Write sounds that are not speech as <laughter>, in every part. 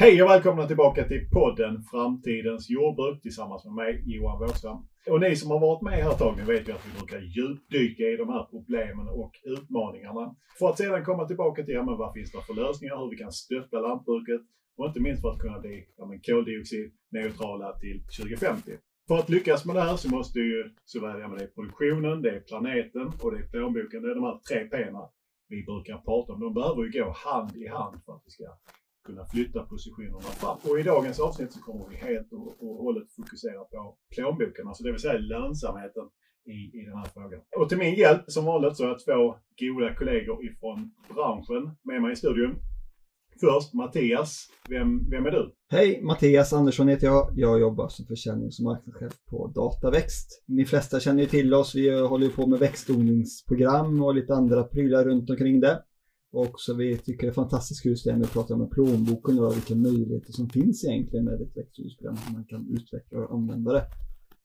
Hej och välkomna tillbaka till podden Framtidens jordbruk tillsammans med mig Johan Wåhlström. Och ni som har varit med här ett tag, ni vet ju att vi brukar djupdyka i de här problemen och utmaningarna. För att sedan komma tillbaka till ja, men vad finns det för lösningar, hur vi kan stötta lantbruket och inte minst för att kunna bli ja, men koldioxidneutrala till 2050. För att lyckas med det här så måste ju såväl ja, men det är produktionen, det är planeten och det är plånboken, det är de här tre P'na vi brukar prata om. De behöver ju gå hand i hand för att vi ska kunna flytta positionerna fram. Och i dagens avsnitt så kommer vi helt och, och hållet fokusera på plånboken, alltså det vill säga lönsamheten i, i den här frågan. Och till min hjälp som vanligt så har jag två goda kollegor ifrån branschen med mig i studion. Först Mattias, vem, vem är du? Hej, Mattias Andersson heter jag. Jag jobbar som försäljnings och marknadschef på Dataväxt. Ni flesta känner ju till oss. Vi håller på med växtodlingsprogram och lite andra prylar runt omkring det. Och så vi tycker det är fantastiskt just det med att prata om plånboken och vilka möjligheter som finns egentligen med ett växtodlingsprogram. Hur man kan utveckla och använda det.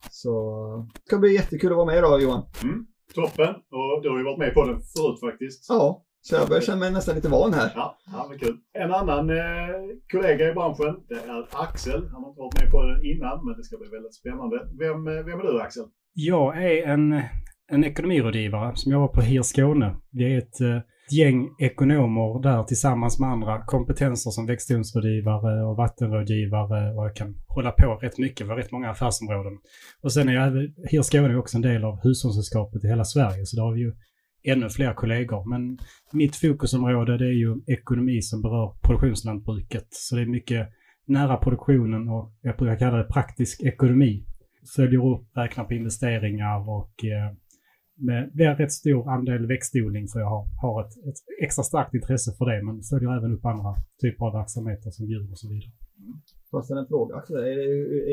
Så det ska bli jättekul att vara med idag Johan. Mm, toppen! Och du har ju varit med på den förut faktiskt. Ja, så jag börjar känna mig nästan lite van här. Ja, ja men kul. En annan eh, kollega i branschen, det är Axel. Han har inte varit med på den innan, men det ska bli väldigt spännande. Vem, eh, vem är du Axel? Jag är en, en ekonomirådgivare som jobbar på HIR Skåne. Vi är ett eh, gäng ekonomer där tillsammans med andra kompetenser som växtodlingsrådgivare och vattenrådgivare och jag kan hålla på rätt mycket. Vi har rätt många affärsområden. Och sen är jag, HIR Skåne också en del av hushållssällskapet i hela Sverige, så där har vi ju ännu fler kollegor. Men mitt fokusområde det är ju ekonomi som berör produktionslantbruket. Så det är mycket nära produktionen och jag brukar kalla det praktisk ekonomi. Följer upp, räknar på investeringar och eh, med, en rätt stor andel växtodling för jag har, har ett, ett, extra starkt intresse för det men följer även upp andra typer av verksamheter som djur och så vidare. Får jag ställa en fråga? Är,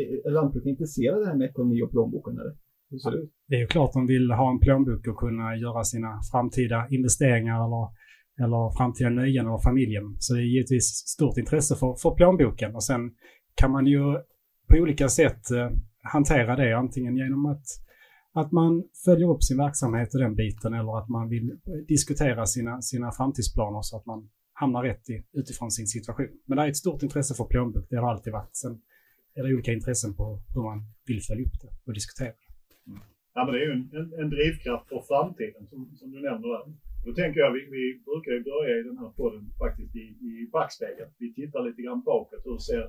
är, är lantbruket intresserade av det här med ekonomi och plånboken? Eller? Hur ser det ut? Det är ju klart de vill ha en plånbok och kunna göra sina framtida investeringar eller, eller framtida nöjen eller familjen. Så det är givetvis stort intresse för, för plånboken och sen kan man ju på olika sätt eh, hantera det antingen genom att att man följer upp sin verksamhet och den biten eller att man vill diskutera sina, sina framtidsplaner så att man hamnar rätt i, utifrån sin situation. Men det är ett stort intresse för plånbok, det har alltid varit. Sen är det olika intressen på hur man vill följa upp det och diskutera. Mm. Ja, men det är ju en, en, en drivkraft för framtiden som, som du nämner där. Då tänker jag, vi, vi brukar ju börja i den här podden faktiskt i, i backspegeln. Vi tittar lite grann bakåt. Hur ser,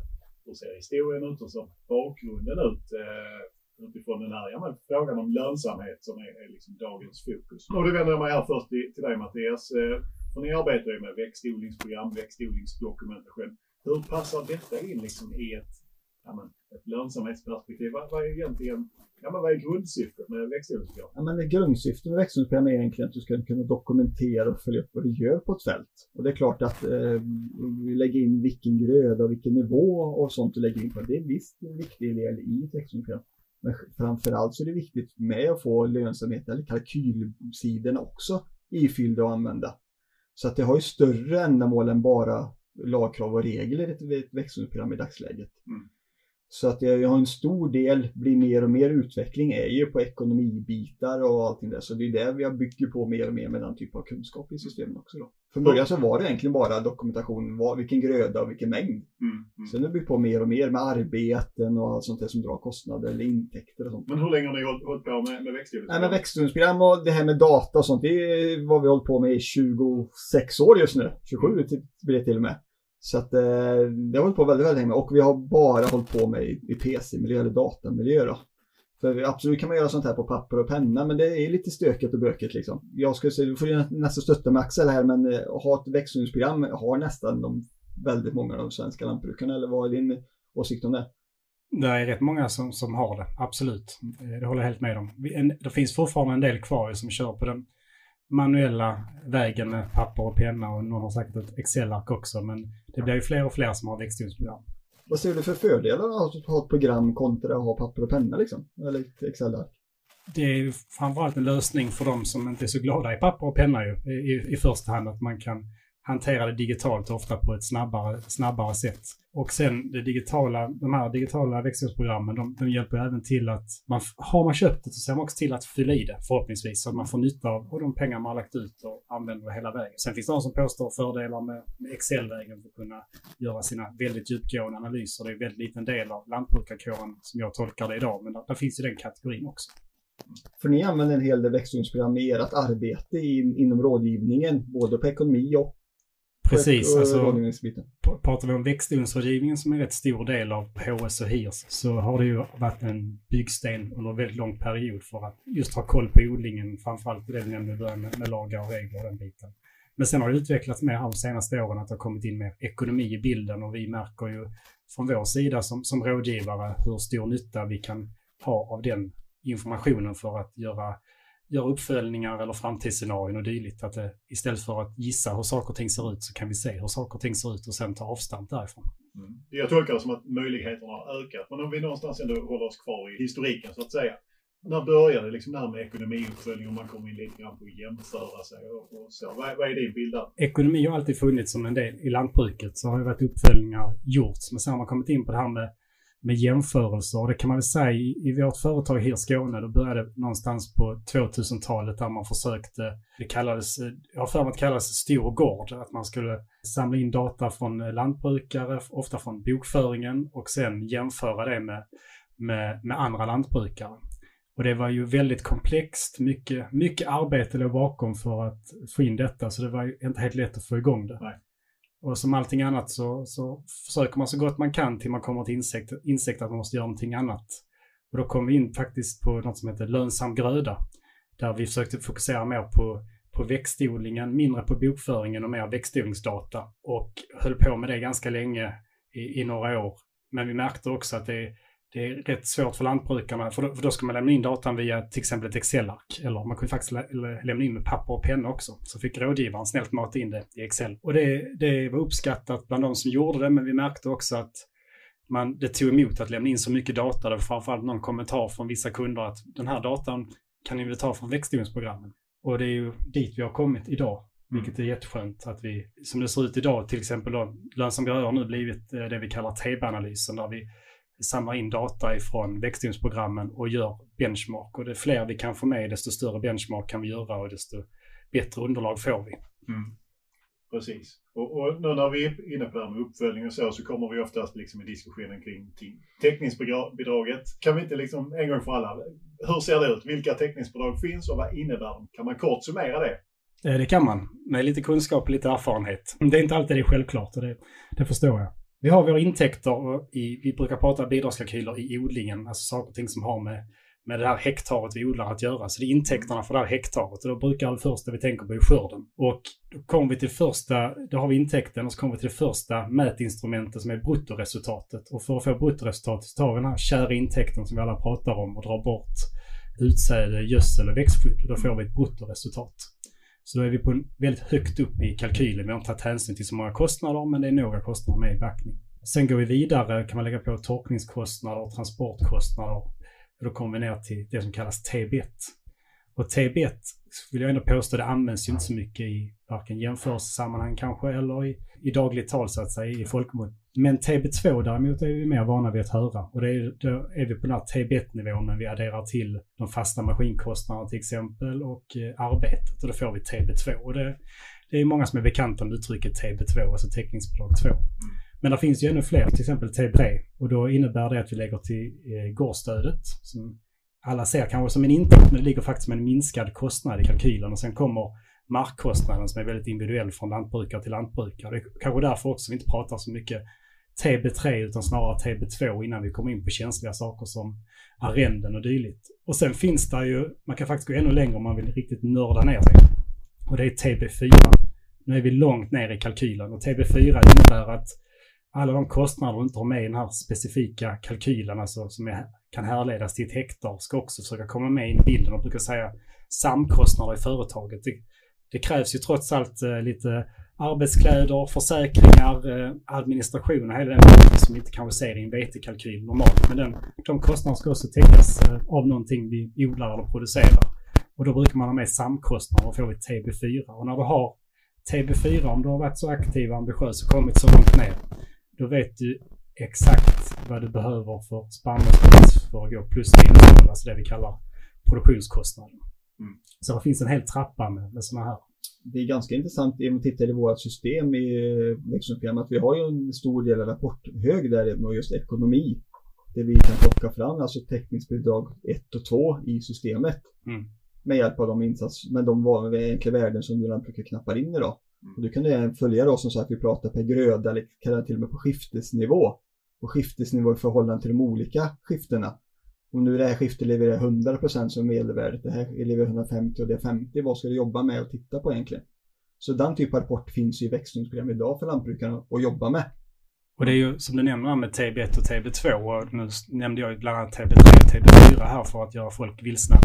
hur ser historien ut? Hur ser bakgrunden ut? Eh, utifrån den här ja, men frågan om lönsamhet som är, är liksom dagens fokus. Och då vänder jag mig här först till, till dig Mattias. Eh, för ni arbetar ju med växtodlingsprogram, växtodlingsdokumentation. Hur passar detta in liksom i ett, ja, men, ett lönsamhetsperspektiv? Vad, vad är egentligen Ja, men vad är grundsyftet med växtodlingsprogram? Ja, men grundsyftet med växtodlingsprogram är egentligen att du ska kunna dokumentera och följa upp vad du gör på ett fält. Och det är klart att eh, vi lägger in vilken gröda och vilken nivå och sånt du lägger in på. Det är visst en viktig del i ett växtodlingsprogram. Men framförallt så är det viktigt med att få lönsamhet eller kalkylsidorna också ifyllda och använda. Så att det har ju större ändamål än bara lagkrav och regler i ett växelprogram i dagsläget. Mm. Så att jag har en stor del, blir mer och mer utveckling, är ju på ekonomibitar och allting där. Så det är det vi har byggt på mer och mer med den typen av kunskap i systemen också då. Från början så var det egentligen bara dokumentation, vad, vilken gröda och vilken mängd. Mm, mm. Sen har vi på mer och mer med arbeten och allt sånt där som drar kostnader eller intäkter och sånt. Men hur länge har ni hållit på med, med växtodlingsprogram? Nej, växtodlingsprogram och det här med data och sånt, det är vad vi har hållit på med i 26 år just nu. 27 mm. blir det till och med. Så att eh, det har hållit på väldigt, väldigt länge och vi har bara hållit på med i, i PC-miljö eller datamiljö då. För absolut kan man göra sånt här på papper och penna men det är lite stökigt och bökigt liksom. Jag skulle säga, du får ju nästan stötta med Axel här men eh, ha ett växtodlingsprogram har nästan de, väldigt många av de svenska lantbrukarna eller vad är din åsikt om det? Det är rätt många som, som har det, absolut. Eh, det håller jag helt med om. Det finns fortfarande en del kvar som kör på den manuella vägen med papper och penna och någon har säkert ett Excel-ark också. Men det blir ju fler och fler som har växtodlingsprogram. Vad ser du för fördelar att ha ett program kontra att ha papper och penna liksom? Eller ett Excel-ark? Det är ju framförallt en lösning för de som inte är så glada i papper och penna ju, i, i första hand. Att man kan hantera det digitalt ofta på ett snabbare, snabbare sätt. Och sen det digitala, de här digitala växthursprogrammen, de, de hjälper även till att man, har man köpt det så ser man också till att fylla i det förhoppningsvis så att man får nytta av de pengar man har lagt ut och använder det hela vägen. Sen finns det de som påstår fördelar med, med Excel-vägen för att kunna göra sina väldigt djupgående analyser. Det är en väldigt liten del av lantbrukarkåren som jag tolkar det idag, men där, där finns ju den kategorin också. För ni använder en hel del växtodlingsprogram i ert arbete in, inom rådgivningen, både på ekonomi och Precis, på alltså rådgivningsbiten. pr- pratar vi om växtodlingsrådgivningen som är en rätt stor del av HS och HIRS så har det ju varit en byggsten under en väldigt lång period för att just ha koll på odlingen, framförallt det vi nämnde i början med, med lagar och regler och den biten. Men sen har det utvecklats mer här de senaste åren att det har kommit in mer ekonomi i bilden och vi märker ju från vår sida som, som rådgivare hur stor nytta vi kan ha av den informationen för att göra, göra uppföljningar eller framtidsscenarion och dylikt. Att det, istället för att gissa hur saker och ting ser ut så kan vi se hur saker och ting ser ut och sen ta avstamp därifrån. Mm. Jag tolkar det som att möjligheterna har ökat. Men om vi någonstans ändå håller oss kvar i historiken så att säga. När började liksom det här med ekonomiuppföljning och man kommer in lite grann på att jämföra sig och, så? Vad, vad är din bild där? Ekonomi har alltid funnits som en del i lantbruket så har det varit uppföljningar gjorts. Men sen har man kommit in på det här med, med jämförelser och det kan man väl säga i, i vårt företag här i Skåne, då började det någonstans på 2000-talet där man försökte, det kallades, eh, jag har för mig att det kallades stor gård, att man skulle samla in data från eh, lantbrukare, ofta från bokföringen och sen jämföra det med, med, med andra lantbrukare. Och det var ju väldigt komplext, mycket, mycket arbete låg bakom för att få in detta, så det var ju inte helt lätt att få igång det. Nej. Och som allting annat så, så försöker man så gott man kan till man kommer till insikt, insekt att man måste göra någonting annat. Och då kom vi in faktiskt på något som heter lönsam gröda, där vi försökte fokusera mer på, på växtodlingen, mindre på bokföringen och mer växtodlingsdata. Och höll på med det ganska länge i, i några år. Men vi märkte också att det, det är rätt svårt för lantbrukarna, för då, för då ska man lämna in datan via till exempel ett Excel-ark. Eller man kunde faktiskt lä lä- lämna in med papper och penna också. Så fick rådgivaren snällt mata in det i Excel. Och det, det var uppskattat bland de som gjorde det, men vi märkte också att man, det tog emot att lämna in så mycket data. Det var framförallt någon kommentar från vissa kunder att den här datan kan ni väl ta från växtodlingsprogrammen. Och det är ju dit vi har kommit idag. Vilket är jätteskönt att vi, som det ser ut idag, till exempel då, lönsam gröda har nu blivit eh, det vi kallar TB-analysen, där vi samlar in data ifrån växtodlingsprogrammen och gör benchmark. Och det fler vi kan få med, desto större benchmark kan vi göra och desto bättre underlag får vi. Precis. Och, och nu när vi är inne på det här med uppföljning och så, så kommer vi oftast liksom i diskussionen kring täckningsbidraget. Kan vi inte liksom en gång för alla, hur ser det ut? Vilka täckningsbidrag finns och vad innebär de? Kan man kort summera det? Eh, Det kan man, med lite kunskap och lite erfarenhet. Det är inte alltid det är självklart och det, det förstår jag. Vi har våra intäkter och i, vi brukar prata bidragskalkyler i odlingen, alltså saker och ting som har med, med det här hektaret vi odlar att göra. Så det är intäkterna för det här hektaret och då brukar det första vi tänker på är skörden. Och då kommer vi till första, då har vi intäkten och så kommer vi till det första mätinstrumentet som är bruttoresultatet. Och för att få bruttoresultatet så tar vi den här kära intäkten som vi alla pratar om och drar bort utsäde, gödsel och växtskydd. Då får vi ett bruttoresultat. Så då är vi på en väldigt högt upp i kalkylen. Vi har inte tagit hänsyn till så många kostnader, men det är några kostnader med i backning. Sen går vi vidare, kan man lägga på torkningskostnader och transportkostnader. Och då kommer vi ner till det som kallas TB1. Och TB1 vill jag ändå påstå, det används ju inte så mycket i varken jämförelsesammanhang kanske eller i, i dagligt tal så att säga, i folkmun. Men TB2 däremot är vi mer vana vid att höra. Och det är, då är vi på den här TB1-nivån när vi adderar till de fasta maskinkostnaderna till exempel och eh, arbetet. Och då får vi TB2. Och det, det är många som är bekanta med uttrycket TB2, alltså teckningsbidrag 2. Men det finns ju ännu fler, till exempel TB3. Och då innebär det att vi lägger till eh, gårdsstödet som alla ser kanske som en intäkt, men det ligger faktiskt som en minskad kostnad i kalkylen. Och sen kommer markkostnaden som är väldigt individuell från lantbrukare till lantbrukare. Det är kanske därför också vi inte pratar så mycket TB3 utan snarare TB2 innan vi kommer in på känsliga saker som arrenden och dylikt. Och sen finns det ju, man kan faktiskt gå ännu längre om man vill riktigt nörda ner sig. Och det är TB4. Nu är vi långt ner i kalkylen och TB4 innebär att alla de kostnader du inte har med i den här specifika kalkylen, alltså som är, kan härledas till ett hektar, ska också försöka komma med i bilden och brukar säga samkostnader i företaget. Det, det krävs ju trots allt eh, lite arbetskläder, försäkringar, eh, administration och hela den biten som vi inte kanske ser i en vetekalkyl normalt. Men den, de kostnaderna ska också täckas eh, av någonting vi odlar eller producerar. Och då brukar man ha med samkostnader och får vi TB4. Och när du har TB4, om du har varit så aktiv och ambitiös och kommit så långt ner, då vet du exakt vad du behöver för spannmålspris för att gå plus minus alltså det vi kallar produktionskostnaden. Mm. Så det finns en hel trappa med, med sådana här. Det är ganska intressant om man tittar i vårt system i växelprogrammet. Vi har ju en stor del av rapporthög där med just ekonomi. Det vi kan plocka fram, alltså täckningsbidrag 1 och 2 i systemet. Mm. Med hjälp av de insatser, med de enkla värden som du lantbrukare knappar in idag. Mm. Och du kan även följa då som sagt, vi pratar per gröda eller kan till och med på skiftesnivå. Och skiftesnivå i förhållande till de olika skiftena. Om nu det här skiftet levererar 100% som medelvärdet, det här levererar 150 och det är 50, vad ska du jobba med och titta på egentligen? Så den typen av rapport finns i växtningsprogram idag för lantbrukarna att jobba med. Och det är ju som du nämner med TB1 och TB2 och nu nämnde jag bland annat TB3 och TB4 här för att göra folk vilsna.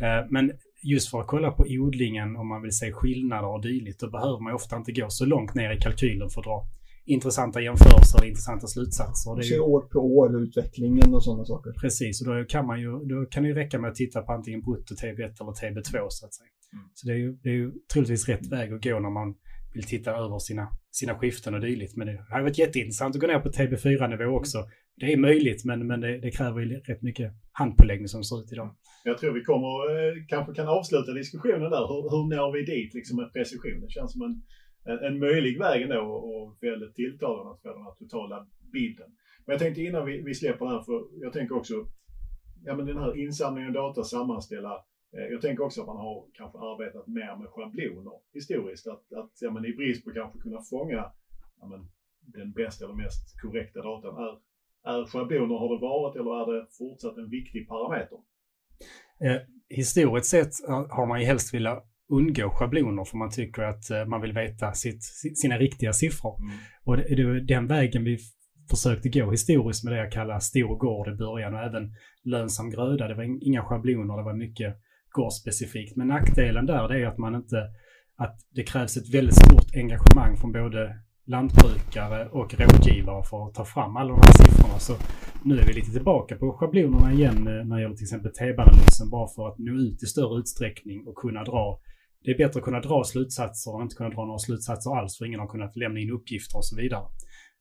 Mm. Men just för att kolla på odlingen om man vill se skillnader och dylikt då behöver man ofta inte gå så långt ner i kalkylen för att dra intressanta jämförelser och intressanta slutsatser. Det är ju... år på år, utvecklingen och sådana saker. Precis, och då kan, man ju, då kan det ju räcka med att titta på antingen brutto TB1 eller TB2 så att säga. Mm. Så det är, ju, det är ju troligtvis rätt väg att gå när man vill titta över sina, sina skiften och dylikt. Men det hade varit jätteintressant att gå ner på TB4-nivå också. Det är möjligt, men, men det, det kräver ju rätt mycket handpåläggning som det ser ut idag. Jag tror vi kommer, eh, kanske kan avsluta diskussionen där. Hur, hur når vi dit liksom med precision? Det känns som en en, en möjlig väg ändå och väldigt tilltalande för den här totala bilden. Men jag tänkte innan vi, vi släpper den här, för jag tänker också, ja men den här insamlingen av data, sammanställa, eh, jag tänker också att man har kanske arbetat mer med schabloner historiskt. Att, att ja, men i brist på kanske kunna fånga ja, men, den bästa eller mest korrekta datan. Är, är schabloner, har det varit eller är det fortsatt en viktig parameter? Eh, historiskt sett har man ju helst velat undgå schabloner för man tycker att eh, man vill veta sitt, sina riktiga siffror. Mm. Och det, är den vägen vi försökte gå historiskt med det jag kallar stor gård i början och även lönsam gröda. Det var inga schabloner, det var mycket gårdsspecifikt. Men nackdelen där det är att man inte, att det krävs ett väldigt stort engagemang från både lantbrukare och rådgivare för att ta fram alla de här siffrorna. Så nu är vi lite tillbaka på schablonerna igen eh, när det gäller till exempel TB-analysen bara för att nå ut i större utsträckning och kunna dra det är bättre att kunna dra slutsatser än inte kunna dra några slutsatser alls för ingen har kunnat lämna in uppgifter och så vidare.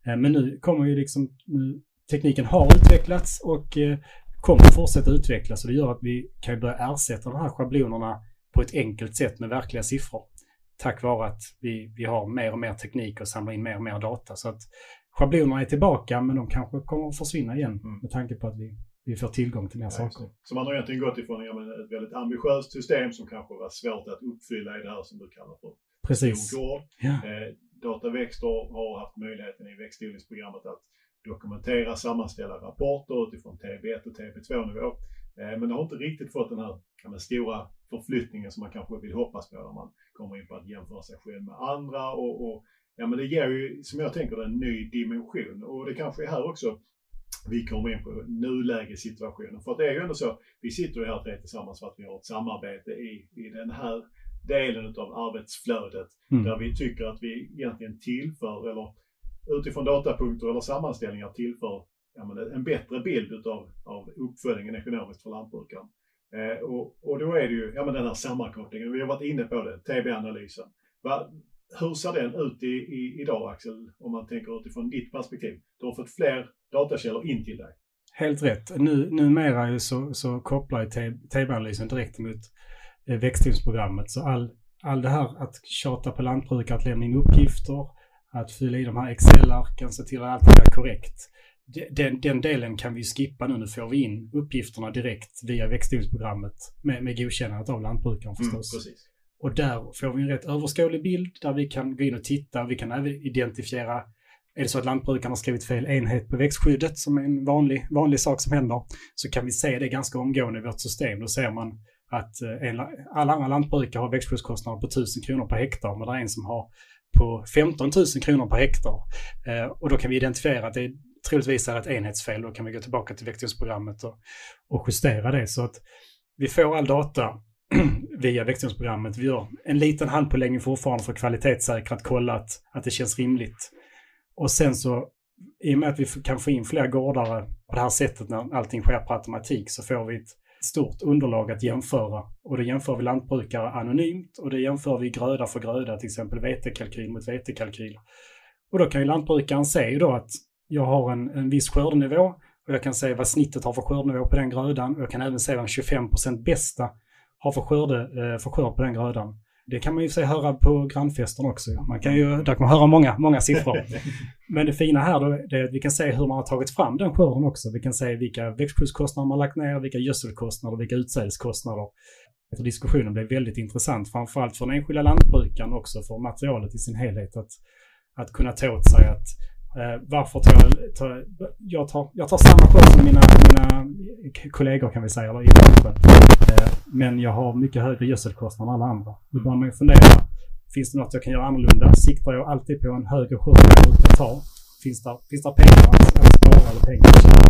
Eh, men nu kommer ju liksom, nu, tekniken har utvecklats och eh, kommer fortsätta utvecklas och det gör att vi kan börja ersätta de här schablonerna på ett enkelt sätt med verkliga siffror. Tack vare att vi, vi har mer och mer teknik och samlar in mer och mer data. Så att schablonerna är tillbaka men de kanske kommer att försvinna igen mm. med tanke på att vi vi får tillgång till mer ja, saker. Så man har egentligen gått ifrån ja, ett väldigt ambitiöst system som kanske var svårt att uppfylla i det här som du kallar för Precis. Ja. Eh, Dataväxter har haft möjligheten i växtodlingsprogrammet att dokumentera, sammanställa rapporter utifrån TB1 och TB2-nivå. Eh, men det har inte riktigt fått den här ja, stora förflyttningen som man kanske vill hoppas på när man kommer in på att jämföra sig själv med andra och, och ja, men det ger ju, som jag tänker en ny dimension och det kanske är här också vi kommer in på nulägessituationen. För det är ju ändå så, vi sitter ju här tre tillsammans för att vi har ett samarbete i, i den här delen av arbetsflödet mm. där vi tycker att vi egentligen tillför, eller utifrån datapunkter eller sammanställningar tillför ja, men en bättre bild utav, av uppföljningen ekonomiskt för lantbrukaren. Eh, och, och då är det ju ja, men den här sammankopplingen, vi har varit inne på det, TB-analysen. Hur ser den ut i, i, idag Axel, om man tänker utifrån ditt perspektiv? Du har fått fler datakällor in till dig. Helt rätt. Nu, numera så, så kopplar TB-analysen direkt mot eh, växtodlingsprogrammet. Så all, all det här att tjata på lantbrukare att lämna in uppgifter, att fylla i de här Excel-arken, se till att allt är korrekt. Den, den, delen kan vi skippa nu. Nu får vi in uppgifterna direkt via växtodlingsprogrammet med, med godkännandet av lantbrukaren mm, förstås. Mm, och där får vi en rätt överskådlig bild där vi kan gå in och titta. Vi kan även identifiera är det så att lantbrukaren har skrivit fel enhet på växtskyddet, som är en vanlig, vanlig sak som händer, så kan vi se det ganska omgående i vårt system. Då ser man att eh, en, alla andra lantbrukare har växtskyddskostnader på 1000 kronor per hektar, men det är en som har på 15 000 kronor per hektar. Eh, och då kan vi identifiera att det troligtvis är ett enhetsfel. Då kan vi gå tillbaka till växtskyddsprogrammet och, och justera det. Så att vi får all data <clears throat> via växtodlingsprogrammet. Vi gör en liten handpåläggning fortfarande för att kvalitetssäkra, att kolla att, att det känns rimligt. Och sen så, i och med att vi kan få in fler gårdare på det här sättet när allting sker på automatik så får vi ett, stort underlag att jämföra. Och då jämför vi lantbrukare anonymt och det jämför vi gröda för gröda, till exempel vetekalkyl mot vetekalkyl. Och då kan ju lantbrukaren se då att jag har en, en viss skördenivå och jag kan se vad snittet har för skördenivå på den grödan och jag kan även se vad 25% bästa har för, skörde, eh, för skörd på den grödan. Det kan man ju se höra på grannfesten också. Man kan ju, där kan man höra många, många siffror. <laughs> Men det fina här då är att vi kan se hur man har tagit fram den skörden också. Vi kan se vilka växtskyddskostnader man lagt ner, vilka gödselkostnader, vilka utsädeskostnader. Diskussionen blev väldigt intressant, framförallt för den enskilda lantbrukaren också för materialet i sin helhet. Att, att kunna ta åt sig att Eh, varför tar jag, tar, jag, tar, jag tar samma skörd som mina, mina kollegor kan vi säga, eller i branschen. Eh, men jag har mycket högre gödselkostnad än alla andra. Då börjar man ju fundera. Finns det något jag kan göra annorlunda? Siktar jag alltid på en högre skörd än jag ta? Finns det, finns det pengar att, att spara eller pengar att tjäna?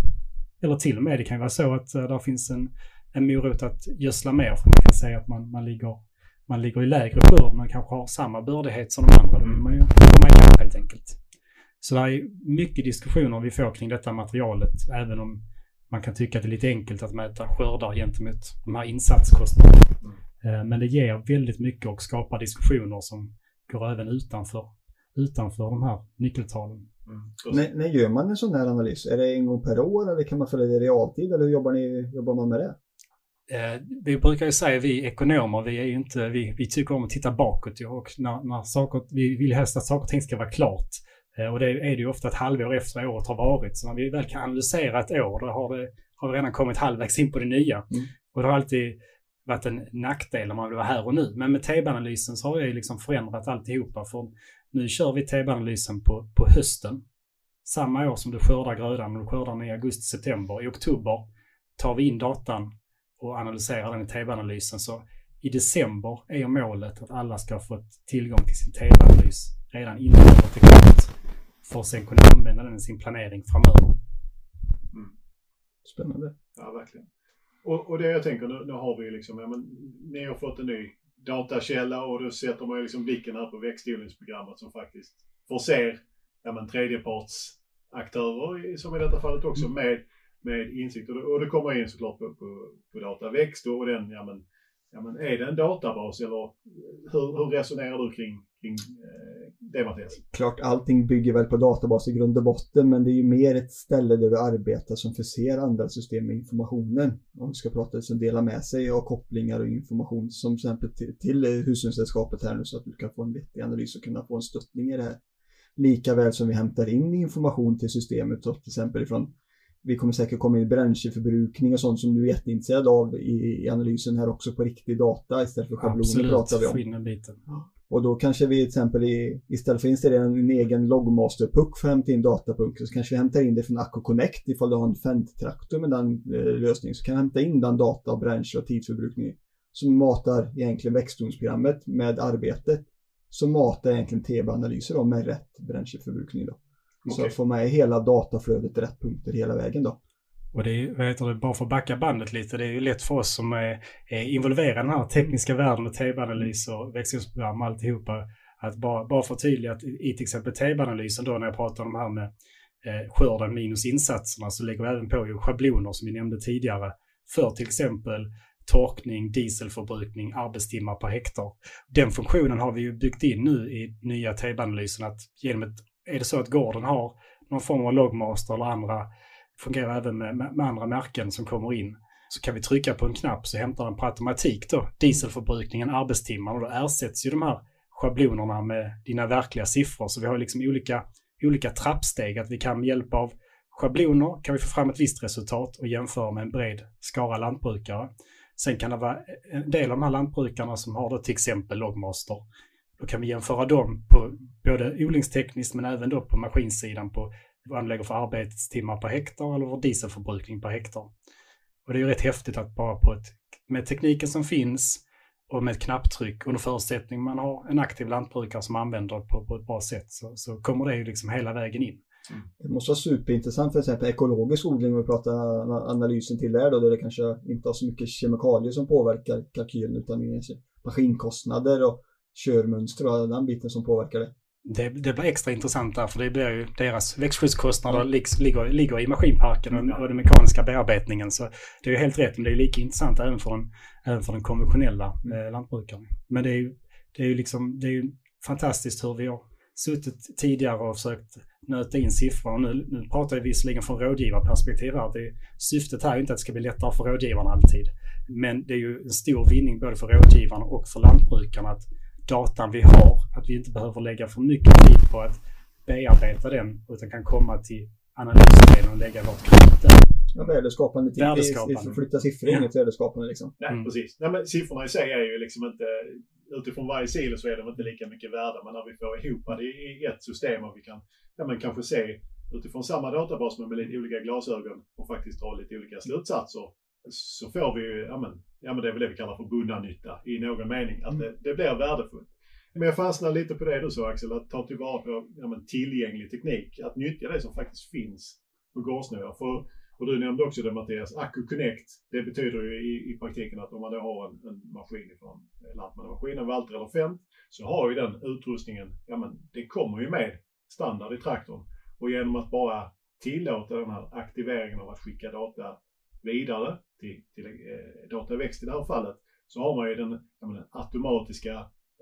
Eller till och med, det kan vara så att uh, där finns en, en morot att gödsla mer. För man kan säga att man, man, ligger, man ligger i lägre skörd Man kanske har samma bördighet som de andra. Då vill man ju komma ikapp helt enkelt. Så det är mycket diskussioner vi får kring detta materialet, även om man kan tycka att det är lite enkelt att mäta skördar gentemot de här insatskostnaderna. Mm. Men det ger väldigt mycket och skapar diskussioner som går även utanför, utanför de här nyckeltalen. Mm. När, när gör man en sån här analys? Är det en gång per år eller kan man följa det i realtid eller hur jobbar, ni, jobbar man med det? Eh, vi brukar ju säga, vi ekonomer, vi är inte, vi, vi tycker om att titta bakåt och när, när saker, vi vill helst att saker och ting ska vara klart. Eh, och det är det ju ofta ett halvår efter året har varit. Så när vi väl kan analysera ett år, då har, det, har vi redan kommit halvvägs in på det nya. Mm. Och det har alltid varit en nackdel om man vill vara här och nu. Men med TB-analysen så har jag liksom förändrat alltihopa. För nu kör vi TB-analysen på, på hösten. Samma år som du skördar grödan, du skördar den i augusti-september. I oktober tar vi in datan och analyserar den i TB-analysen. Så i december är målet att alla ska få tillgång till sin TB-analys redan innan året är klart för att sen kunna använda den i sin planering framöver. Mm. Spännande. Ja, verkligen. Och, och det jag tänker, nu, nu har vi liksom, ja, men, ni har fått en ny datakälla och då sätter man ju liksom blicken här på växtodlingsprogrammet som faktiskt förser ja, men, tredjepartsaktörer, som i detta fallet också, mm. med, med insikt. Och det, och det kommer in såklart på, på, på dataväxt och den, ja men, ja men är det en databas eller hur, hur resonerar du kring, kring eh, det Mattias? Klart allting bygger väl på databas i grund och botten men det är ju mer ett ställe där du arbetar som förser andra system med informationen. Om vi ska prata som delar med sig av kopplingar och information som till exempel till, till hushållssällskapet här nu så att du kan få en vettig analys och kunna få en stöttning i det här. Likaväl som vi hämtar in information till systemet till exempel ifrån vi kommer säkert komma in i bränsleförbrukning och sånt som du är jätteintresserad av i, i analysen här också på riktig data istället för schabloner Absolut, pratar vi om. Biten. Och då kanske vi till exempel i, istället för att installera en egen logmaster-puck för att hämta in datapunk så kanske vi hämtar in det från Acco Connect ifall du har en Fendt-traktor med den eh, lösningen så kan vi hämta in den data bränsle och tidsförbrukning som matar egentligen växtodlingsprogrammet med arbetet som matar egentligen TB-analyser med rätt bränsleförbrukning då. Okay. Så få med hela dataflödet i rätt punkter hela vägen då. Och det är, vad heter det, bara för att backa bandet lite, det är ju lätt för oss som är, är involverade i den här tekniska världen med TV-analys och växlingsprogram och alltihopa. Att bara, bara förtydliga att i till exempel TV-analysen då när jag pratar om det här med eh, skörden minus insatserna så lägger vi även på ju schabloner som vi nämnde tidigare för till exempel torkning, dieselförbrukning, arbetstimmar per hektar. Den funktionen har vi ju byggt in nu i nya TV-analysen. att genom ett är det så att gården har någon form av logmaster eller andra, fungerar även med, med, andra märken som kommer in, så kan vi trycka på en knapp så hämtar den på automatik då dieselförbrukningen, arbetstimmar och då ersätts ju de här schablonerna med dina verkliga siffror. Så vi har liksom olika, olika trappsteg, att vi kan med hjälp av schabloner kan vi få fram ett visst resultat och jämföra med en bred skara lantbrukare. Sen kan det vara en del av de här lantbrukarna som har då till exempel logmaster då kan vi jämföra dem på både odlingstekniskt men även då på maskinsidan på vad man lägger för arbetstimmar per hektar eller för dieselförbrukning per hektar. Och det är ju rätt häftigt att bara på ett, med tekniken som finns och med ett knapptryck under förutsättning man har en aktiv lantbrukare som använder det på, på ett bra sätt så, så kommer det ju liksom hela vägen in. Mm. Det måste vara superintressant för exempel ekologisk odling om vi pratar analysen till där då, där det kanske inte har så mycket kemikalier som påverkar kalkylen utan maskinkostnader och körmönster och den biten som påverkar det det, det blir extra intressant där för det blir ju deras växtskyddskostnader ligger, ligger i maskinparken och, och den mekaniska bearbetningen. Så det är ju helt rätt, men det är lika intressant även för den, även för den konventionella eh, lantbrukaren. Men det är ju, det är ju liksom, det är ju fantastiskt hur vi har suttit tidigare och försökt nöta in siffror. Nu, nu pratar jag visserligen från rådgivarperspektiv här. Det, syftet här är inte att det ska bli lättare för rådgivarna alltid. Men det är ju en stor vinning både för rådgivarna och för lantbrukarna att datan vi har, att vi inte behöver lägga för mycket tid på att bearbeta den utan kan komma till analysdelen och lägga vårt krut där. Ja, värdeskapande. Värdeskapande. Det, flytta siffror är inget värdeskapande liksom. Nej, mm. precis. Nej, men siffrorna i sig är ju liksom inte utifrån varje silo så är de inte lika mycket värda, men när vi får ihop det i ett system och vi kan ja, men kanske se utifrån samma databas men med lite olika glasögon och faktiskt dra lite olika slutsatser så får vi ja men, ja men det är väl det vi kallar för bundna nytta i någon mening, att det, det blir värdefullt. Men jag fastnar lite på det du sa Axel, att ta tillvara på ja, men, tillgänglig teknik, att nyttja det som faktiskt finns på gårdsnivå. För, och du nämnde också det Mattias, Accu Connect, det betyder ju i, i praktiken att om man då har en, en maskin från Lantmännemaskinen, Valter eller Fent, så har ju den utrustningen, ja men det kommer ju med standard i traktorn. Och genom att bara tillåta den här aktiveringen av att skicka data vidare till, till eh, dataväxt i det här fallet så har man ju den, menar, automatiska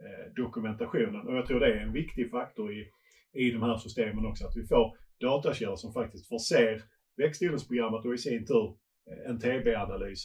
eh, dokumentationen. Och jag tror det är en viktig faktor i, i de här systemen också att vi får datakällor som faktiskt förser växtodlingsprogrammet och i sin tur eh, en TB-analys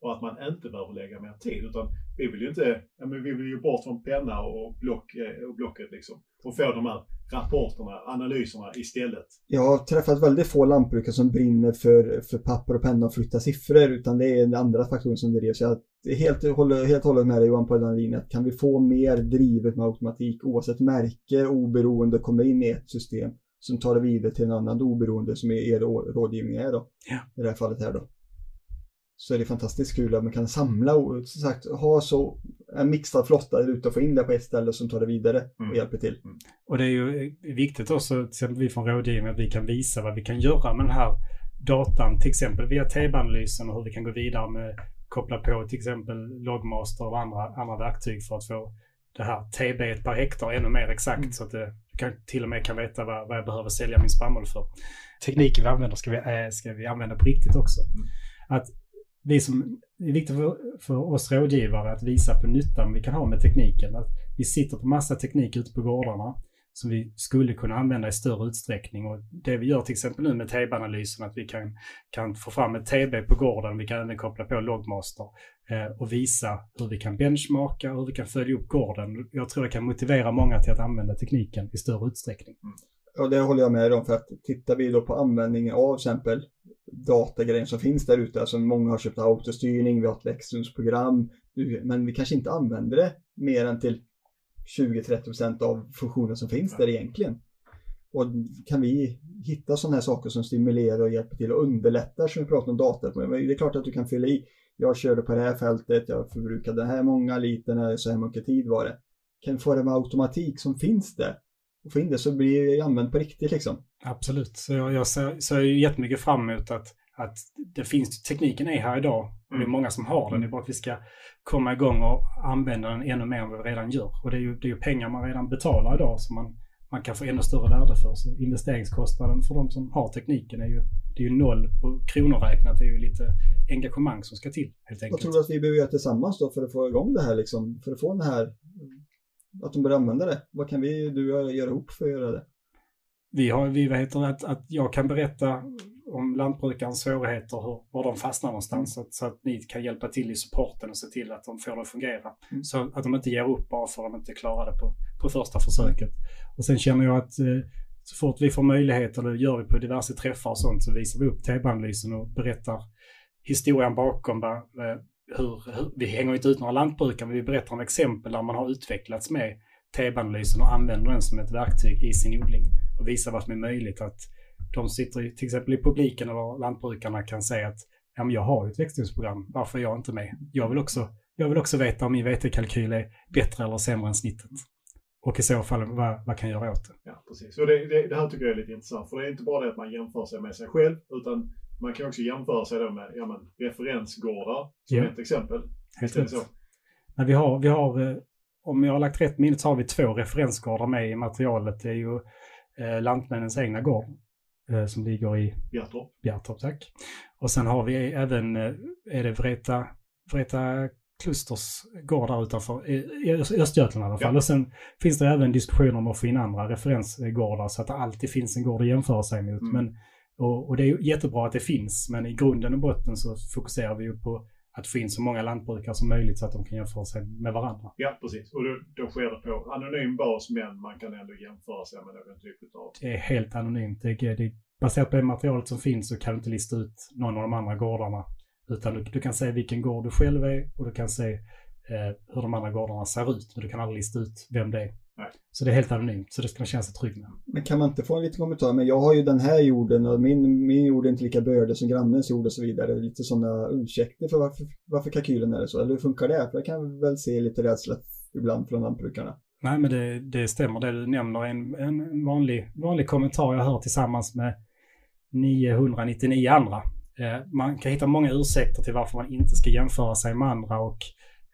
och att man inte behöver lägga mer tid utan vi vill ju inte, ja, men vi vill ju bort från penna och, block, eh, och blocket liksom och få de här rapporterna, analyserna istället. Jag har träffat väldigt få lantbrukare som brinner för, för papper och penna och flytta siffror utan det är andra faktorer som driver. Så jag helt, håller helt hållet med dig Johan på den linjen. Kan vi få mer drivet med automatik oavsett märke, oberoende, kommer in i ett system som tar det vidare till en annan oberoende som er rådgivning är då. Ja. I det här fallet här då så är det fantastiskt kul att man kan samla och som sagt ha så en mixad flotta där ute och få in det på ett ställe som tar det vidare och mm. hjälper till. Mm. Och det är ju viktigt också, till exempel vi från rådgivning, att vi kan visa vad vi kan göra med den här datan, till exempel via TB-analysen och hur vi kan gå vidare med koppla på till exempel Logmaster och andra, andra verktyg för att få det här TB per hektar ännu mer exakt mm. så att det kan, till och med kan veta vad, vad jag behöver sälja min spannmål för. Tekniken vi använder ska vi, äh, ska vi använda på riktigt också. Mm. Att vi som, det är viktigt för, för oss rådgivare att visa på nyttan vi kan ha med tekniken. Att vi sitter på massa teknik ute på gårdarna som vi skulle kunna använda i större utsträckning. Och det vi gör till exempel nu med TB-analysen, att vi kan, kan få fram ett TB på gården, vi kan även koppla på Logmaster eh, och visa hur vi kan benchmarka och hur vi kan följa upp gården. Jag tror det kan motivera många till att använda tekniken i större utsträckning. Mm. Ja, det håller jag med om för att tittar vi då på användningen av till exempel datagrejen som finns där ute. Alltså många har köpt autostyrning, vi har ett växthusprogram. Men vi kanske inte använder det mer än till 20-30% av funktionen som finns där egentligen. Och kan vi hitta sådana här saker som stimulerar och hjälper till och underlättar som vi pratar om data. Det är klart att du kan fylla i. Jag körde på det här fältet, jag förbrukade det här många liter, så här mycket tid var det. Kan få det med automatik som finns där och få in det så blir det använt på riktigt liksom. Absolut, så jag, jag ser, ser jättemycket fram emot att, att det finns, tekniken är här idag och det är mm. många som har den. Det är bara att vi ska komma igång och använda den ännu mer än vad vi redan gör. Och det är ju, det är ju pengar man redan betalar idag som man, man kan få ännu större värde för. Så investeringskostnaden för de som har tekniken är ju, det är ju noll på kronor räknat. Det är ju lite engagemang som ska till helt enkelt. Vad tror du att vi behöver göra tillsammans då för att få igång det här liksom? För att få den här att de börjar använda det. Vad kan vi, du och jag göra ihop för att göra det? Vi har, vi, vad heter det, att, att jag kan berätta om lantbrukarens svårigheter, hur, var de fastnar någonstans, mm. så, att, så, att, ni kan hjälpa till i supporten och se till att de får det att fungera. Mm. Så att de inte ger upp bara för att de inte klarar det på, på första försöket. Och sen känner jag att eh, så fort vi får möjlighet, det gör vi på diverse träffar och sånt, så visar vi upp TB-analysen och berättar historien bakom vad, hur, hur, vi hänger inte ut några lantbrukare, men vi berättar om exempel där man har utvecklats med TEB-analysen och använder den som ett verktyg i sin odling och visar vad som är möjligt. Att de sitter till exempel i publiken eller lantbrukarna kan säga att ja, men jag har ju ett växtodlingsprogram, varför är jag inte med? Jag vill också, jag vill också veta om min vetekalkyl är bättre eller sämre än snittet. Och i så fall, vad, vad kan jag göra åt det? Ja, precis. Och det, det, det här tycker jag är lite intressant, för det är inte bara det att man jämför sig med sig själv, utan man kan också jämföra sig då med ja, men, referensgårdar som ja. ett exempel. Helt rätt. Nej, vi har, vi har, eh, om jag har lagt rätt minne så har vi två referensgårdar med i materialet. Det är ju eh, Lantmännens egna gård eh, som ligger i Bjärtorp. Bjärtorp, tack. Och sen har vi även, eh, är det Vreta, Vreta klusters gård där utanför, i Östergötland i alla fall. Ja. Och sen finns det även diskussioner om att få in andra referensgårdar så att det alltid finns en gård att jämföra sig mot. Mm. Men, och, och det är jättebra att det finns, men i grunden och botten så fokuserar vi ju på att få in så många lantbrukare som möjligt så att de kan jämföra sig med varandra. Ja, precis. Och då, då sker det på anonym bas, men man kan ändå jämföra sig med någon typ av... Det är helt anonymt. Det är, det är, baserat på det materialet som finns så kan du inte lista ut någon av de andra gårdarna. Utan du, du kan se vilken gård du själv är och du kan se eh, hur de andra gårdarna ser ut. Men du kan aldrig lista ut vem det är. Nej. Så det är helt anonymt. Så det ska man känna sig trygg med. Men kan man inte få en liten kommentar? Men jag har ju den här jorden och min, min jord är inte lika bördig som grannens jord och så vidare. Lite sådana ursäkter för varför, varför kalkylen är så. Eller hur funkar det? För jag kan väl se lite rädsla ibland från lantbrukarna. Nej, men det, det stämmer det du nämner. En, en vanlig, vanlig kommentar jag hör tillsammans med 999 andra. Eh, man kan hitta många ursäkter till varför man inte ska jämföra sig med andra och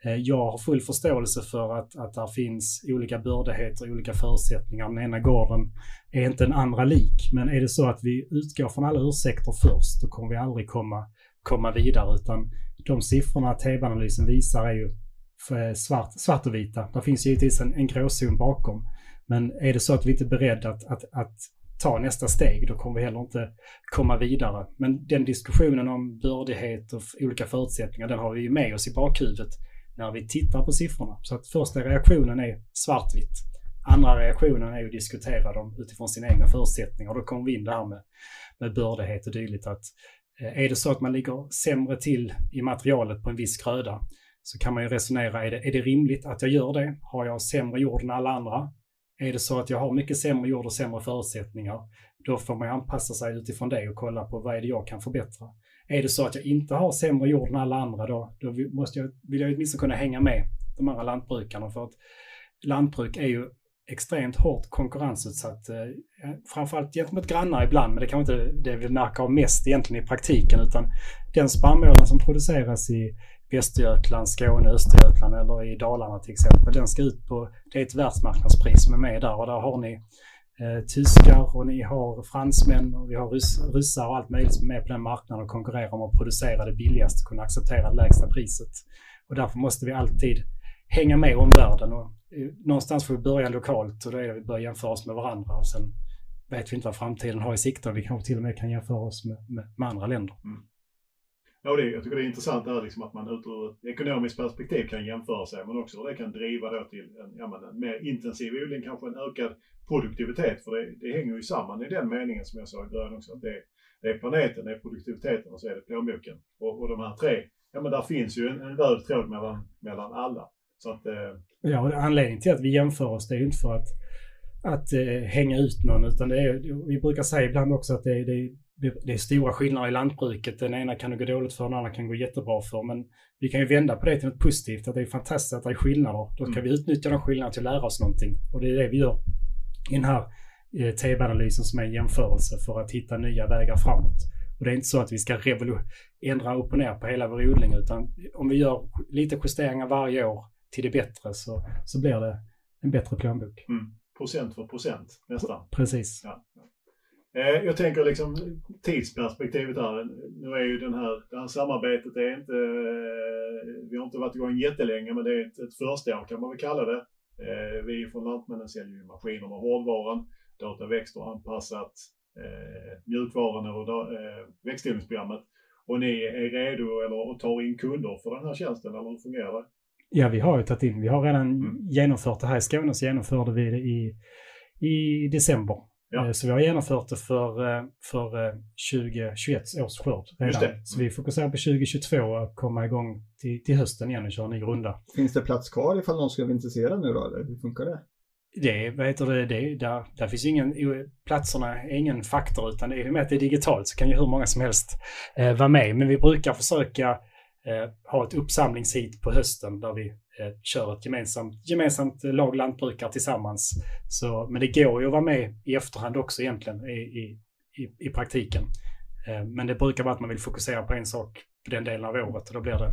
Eh, jag har full förståelse för att, att där finns olika bördigheter, olika förutsättningar. Den ena gården är inte den andra lik. Men är det så att vi utgår från alla ursäkter först, då kommer vi aldrig komma, komma vidare. Utan de siffrorna TV-analysen visar är ju eh, svart, svart och vita. Det finns givetvis en, en gråzon bakom. Men är det så att vi inte är beredda att, att, att ta nästa steg, då kommer vi heller inte komma vidare. Men den diskussionen om bördighet och olika förutsättningar, den har vi ju med oss i bakhuvudet när vi tittar på siffrorna. Så att första reaktionen är svartvitt. Andra reaktionen är att diskutera dem utifrån sina egna förutsättningar. Då kommer vi in det här med, med bördighet och dylikt. Att, eh, är det så att man ligger sämre till i materialet på en viss gröda så kan man ju resonera, är det, är det rimligt att jag gör det? Har jag sämre jord än alla andra? Är det så att jag har mycket sämre jord och sämre förutsättningar, då får man anpassa sig utifrån det och kolla på vad är det jag kan förbättra. Är det så att jag inte har sämre jord än alla andra, då, då måste jag, vill jag åtminstone kunna hänga med de andra lantbrukarna. För att lantbruk är ju extremt hårt konkurrensutsatt. eh, Framförallt gentemot grannar ibland, men det kan inte det vi märker av mest egentligen i praktiken. Utan den spannmålen som produceras i Västergötland, Skåne, Östergötland eller i Dalarna till exempel, den ska ut på, det är ett världsmarknadspris som är med där och där har ni eh, tyskar och ni har fransmän och vi har ryssar och allt möjligt som är med på den marknaden och konkurrerar om att producera det billigaste, och kunna acceptera det lägsta priset. Och därför måste vi alltid hänga med omvärlden och eh, någonstans får vi börja lokalt och då är det vi börjar jämföra oss med varandra och sen vet vi inte vad framtiden har i sikte och vi kanske till och med kan jämföra oss med, med, med andra länder. Mm. Ja, det, jag tycker det är intressant det här liksom att man ur ett ekonomiskt perspektiv kan jämföra sig, men också hur det kan driva då till en, ja, men en mer intensiv odling, kanske en ökad produktivitet. För det, det hänger ju samman i den meningen som jag sa i början också, att det, det är planeten, det är produktiviteten och så är det plånboken. Och, och de här tre, ja men där finns ju en, en röd tråd mellan, mellan alla. Så att, eh, Ja, och anledningen till att vi jämför oss det är ju inte för att, att eh, hänga ut någon utan det är, vi brukar säga ibland också att det är, det, är, det är stora skillnader i lantbruket. Den ena kan det gå dåligt för, den andra kan gå jättebra för. Men vi kan ju vända på det till något positivt, att det är fantastiskt att det är skillnader. Då ska Mm. vi utnyttja de skillnaderna till att lära oss någonting. Och det är det vi gör i den här eh, TB-analysen som är en jämförelse för att hitta nya vägar framåt. Och det är inte så att vi ska ändra upp och ner på hela vår odling utan om vi gör lite justeringar varje år till det bättre så, så blir det en bättre plånbok. mm, procent för procent nästan. Precis. Ja. Eh, Jag tänker liksom tidsperspektivet här. Nu är ju den här, det här samarbetet är inte, eh, vi har inte varit igång jättelänge men det är ett, ett första år kan man väl kalla det. Eh, Vi från Lantmännen säljer ju maskinerna och hårdvaran, dataväxter anpassat, mjukvaran eh, växtodlingsprogrammet. Och ni är redo eller och tar in kunder för den här tjänsten eller hur fungerar det? Ja, vi har ju tagit in, vi har redan Mm. genomfört det här i Skåne så genomförde vi det i, i december. Ja. Eh, Så vi har genomfört det för, eh, för eh, 2021 års skörd redan. Det. Så vi fokuserar på 2022 och komma igång till, till hösten igen och köra en ny runda. Finns det plats kvar ifall någon skulle vara intresserad nu då, eller hur funkar det? Det, vad heter det, det där, där finns ingen, platserna är ingen faktor utan det är med att det är digitalt så kan ju hur många som helst eh, vara med. Men vi brukar försöka eh, ha ett uppsamlingshit på hösten där vi eh, Eh, kör ett gemensamt, gemensamt lag lantbrukare tillsammans. Så, men det går ju att vara med i efterhand också egentligen i, i, i, i praktiken. Eh, men det brukar vara att man vill fokusera på en sak på den delen av året och då blir det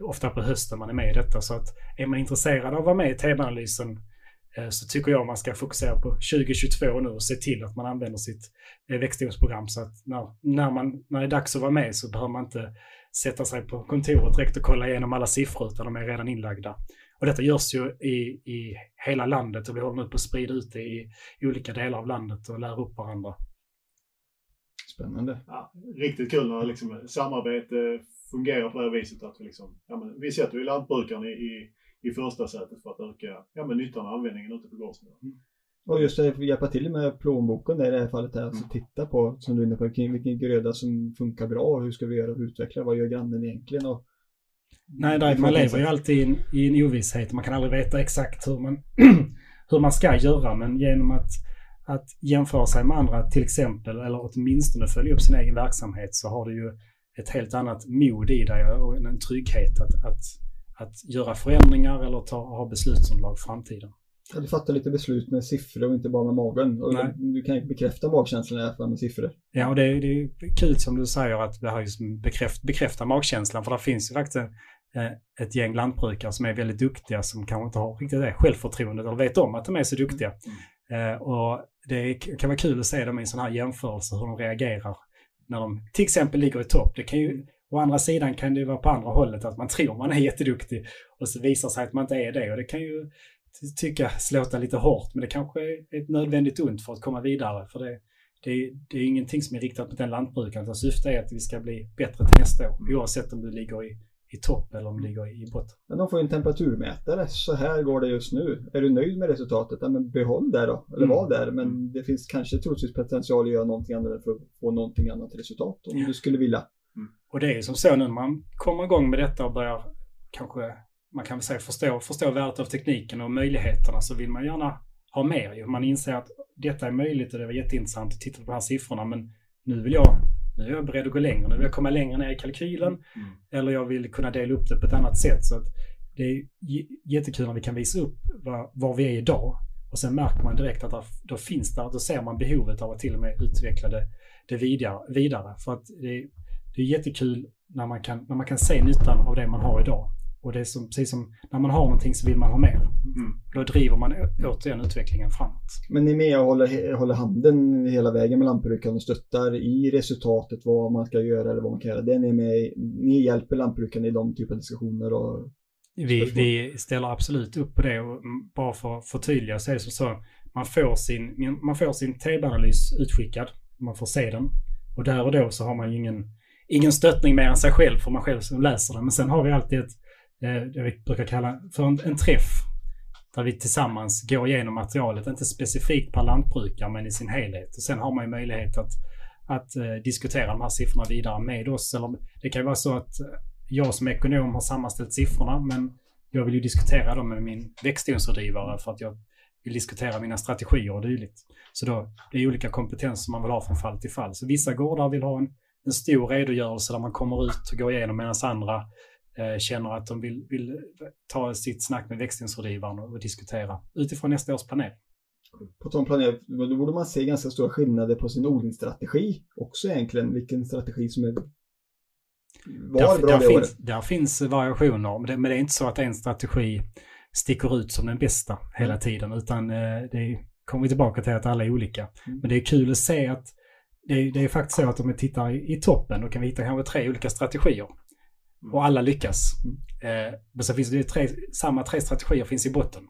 ofta på hösten man är med i detta. Så att är man intresserad av att vara med i TV-analysen eh, så tycker jag man ska fokusera på 2022 nu och se till att man använder sitt eh, växtodlingsprogram så att när, när, man, när det är dags att vara med så behöver man inte sätta sig på kontoret direkt och kolla igenom alla siffror utan de är redan inlagda. Och detta görs ju i, i hela landet och vi håller nu på att sprida ut det i, i olika delar av landet och lära upp varandra. Spännande. Ja, riktigt kul när liksom samarbete fungerar på det här viset att vi liksom, ja, men vi sätter ju lantbrukaren i, i, i första sätet för att öka ja, men nyttan och användningen ute på gårdsnivå. Mm. Och just det, hjälpa till med plånboken där i det här fallet, här, alltså mm. titta på, som du är inne på, vilken gröda som funkar bra, hur ska vi göra och utveckla, vad gör grannen egentligen? Och Nej, där, man lever ju alltid i en, i en ovisshet. Man kan aldrig veta exakt hur man, <clears throat> hur man ska göra, men genom att, att jämföra sig med andra till exempel, eller åtminstone följa upp sin egen verksamhet, så har du ju ett helt annat mod i dig och en trygghet att, att, att göra förändringar eller ta, ha beslutsunderlag för framtiden. Du fattar lite beslut med siffror och inte bara med magen. Och Nej. du kan bekräfta magkänslan i alla fall med siffror. Ja, och det, är, det är kul som du säger att det här bekräft, bekräfta magkänslan. För det finns ju faktiskt Eh, ett gäng lantbrukare som är väldigt duktiga som kanske inte har riktigt det självförtroendet eller vet om att de är så duktiga. Mm. Eh, och det kan vara kul att se dem i en sån här jämförelse, hur de reagerar när de till exempel ligger i topp. Det kan ju, å andra sidan kan det ju vara på andra hållet, att man tror man är <laughs> jätteduktig och så visar sig att man inte är det. Och det kan ju tycka slåta lite hårt, men det kanske är ett nödvändigt ont för att komma vidare. För det, det, det är ingenting som är riktat mot den lantbrukaren, utan syftet är att vi ska bli bättre till nästa år, oavsett om du ligger i i topp eller om de ligger i botten. Men de får ju en temperaturmätare. Så här går det just nu. Är du nöjd med resultatet? Ja, men behåll det då. Eller mm. var där. Men mm. det finns kanske troligtvis potential att göra någonting annat för att få någonting annat resultat om ja. du skulle vilja. Mm. Och det är som så nu när man kommer igång med detta och börjar kanske man kan väl säga förstå, förstå värdet av tekniken och möjligheterna så vill man gärna ha mer. Man inser att detta är möjligt och det var jätteintressant att titta på de här siffrorna men nu vill jag nu är jag beredd att gå längre, nu vill jag komma längre ner i kalkylen. Mm. Eller jag vill kunna dela upp det på ett annat sätt. Så det är jättekul när vi kan visa upp var, var vi är idag. Och sen märker man direkt att då finns där, då ser man behovet av att till och med utveckla det, det vidare, vidare. För att det, det är jättekul när man, kan, när man kan se nyttan av det man har idag. Och det är som, precis som när man har någonting så vill man ha mer. Mm. Då driver man återigen utvecklingen framåt. Men ni är med och håller, håller handen hela vägen med lantbrukaren och stöttar i resultatet vad man ska göra eller vad man kan göra. Det är ni med, ni hjälper lantbrukaren i de typer av diskussioner och vi, vi, ställer absolut upp på det och bara för att förtydliga så är det som så. Man får sin, man får sin TB-analys utskickad. Man får se den. Och där och då så har man ju ingen, ingen stöttning mer än sig själv för man själv som läser den. Men sen har vi alltid ett Eh, det vi brukar kalla för en, en träff. Där vi tillsammans går igenom materialet, inte specifikt per lantbrukare men i sin helhet. Och sen har man ju möjlighet att, att eh, diskutera de här siffrorna vidare med oss. Eller det kan ju vara så att eh, jag som ekonom har sammanställt siffrorna men jag vill ju diskutera dem med min växtodlingsrådgivare för att jag vill diskutera mina strategier och dylikt. Så då, det är olika kompetenser man vill ha från fall till fall. Så vissa gårdar vill ha en, en stor redogörelse där man kommer ut och går igenom medan andra känner att de vill, vill ta sitt snack med växtodlingsrådgivaren och, diskutera utifrån nästa års planering. På tal om planering, då borde man se ganska stora skillnader på sin odlingsstrategi också egentligen, vilken strategi som är var där, bra där det finns, året. Där finns variationer, men det, men det är inte så att en strategi sticker ut som den bästa hela tiden, utan eh, det kommer vi tillbaka till att alla är olika. Mm. Men det är kul att se att det, det är faktiskt så att om vi tittar i, i toppen, då kan vi hitta kanske tre olika strategier. Och alla lyckas. Eh, men så finns det tre, samma tre strategier finns i botten.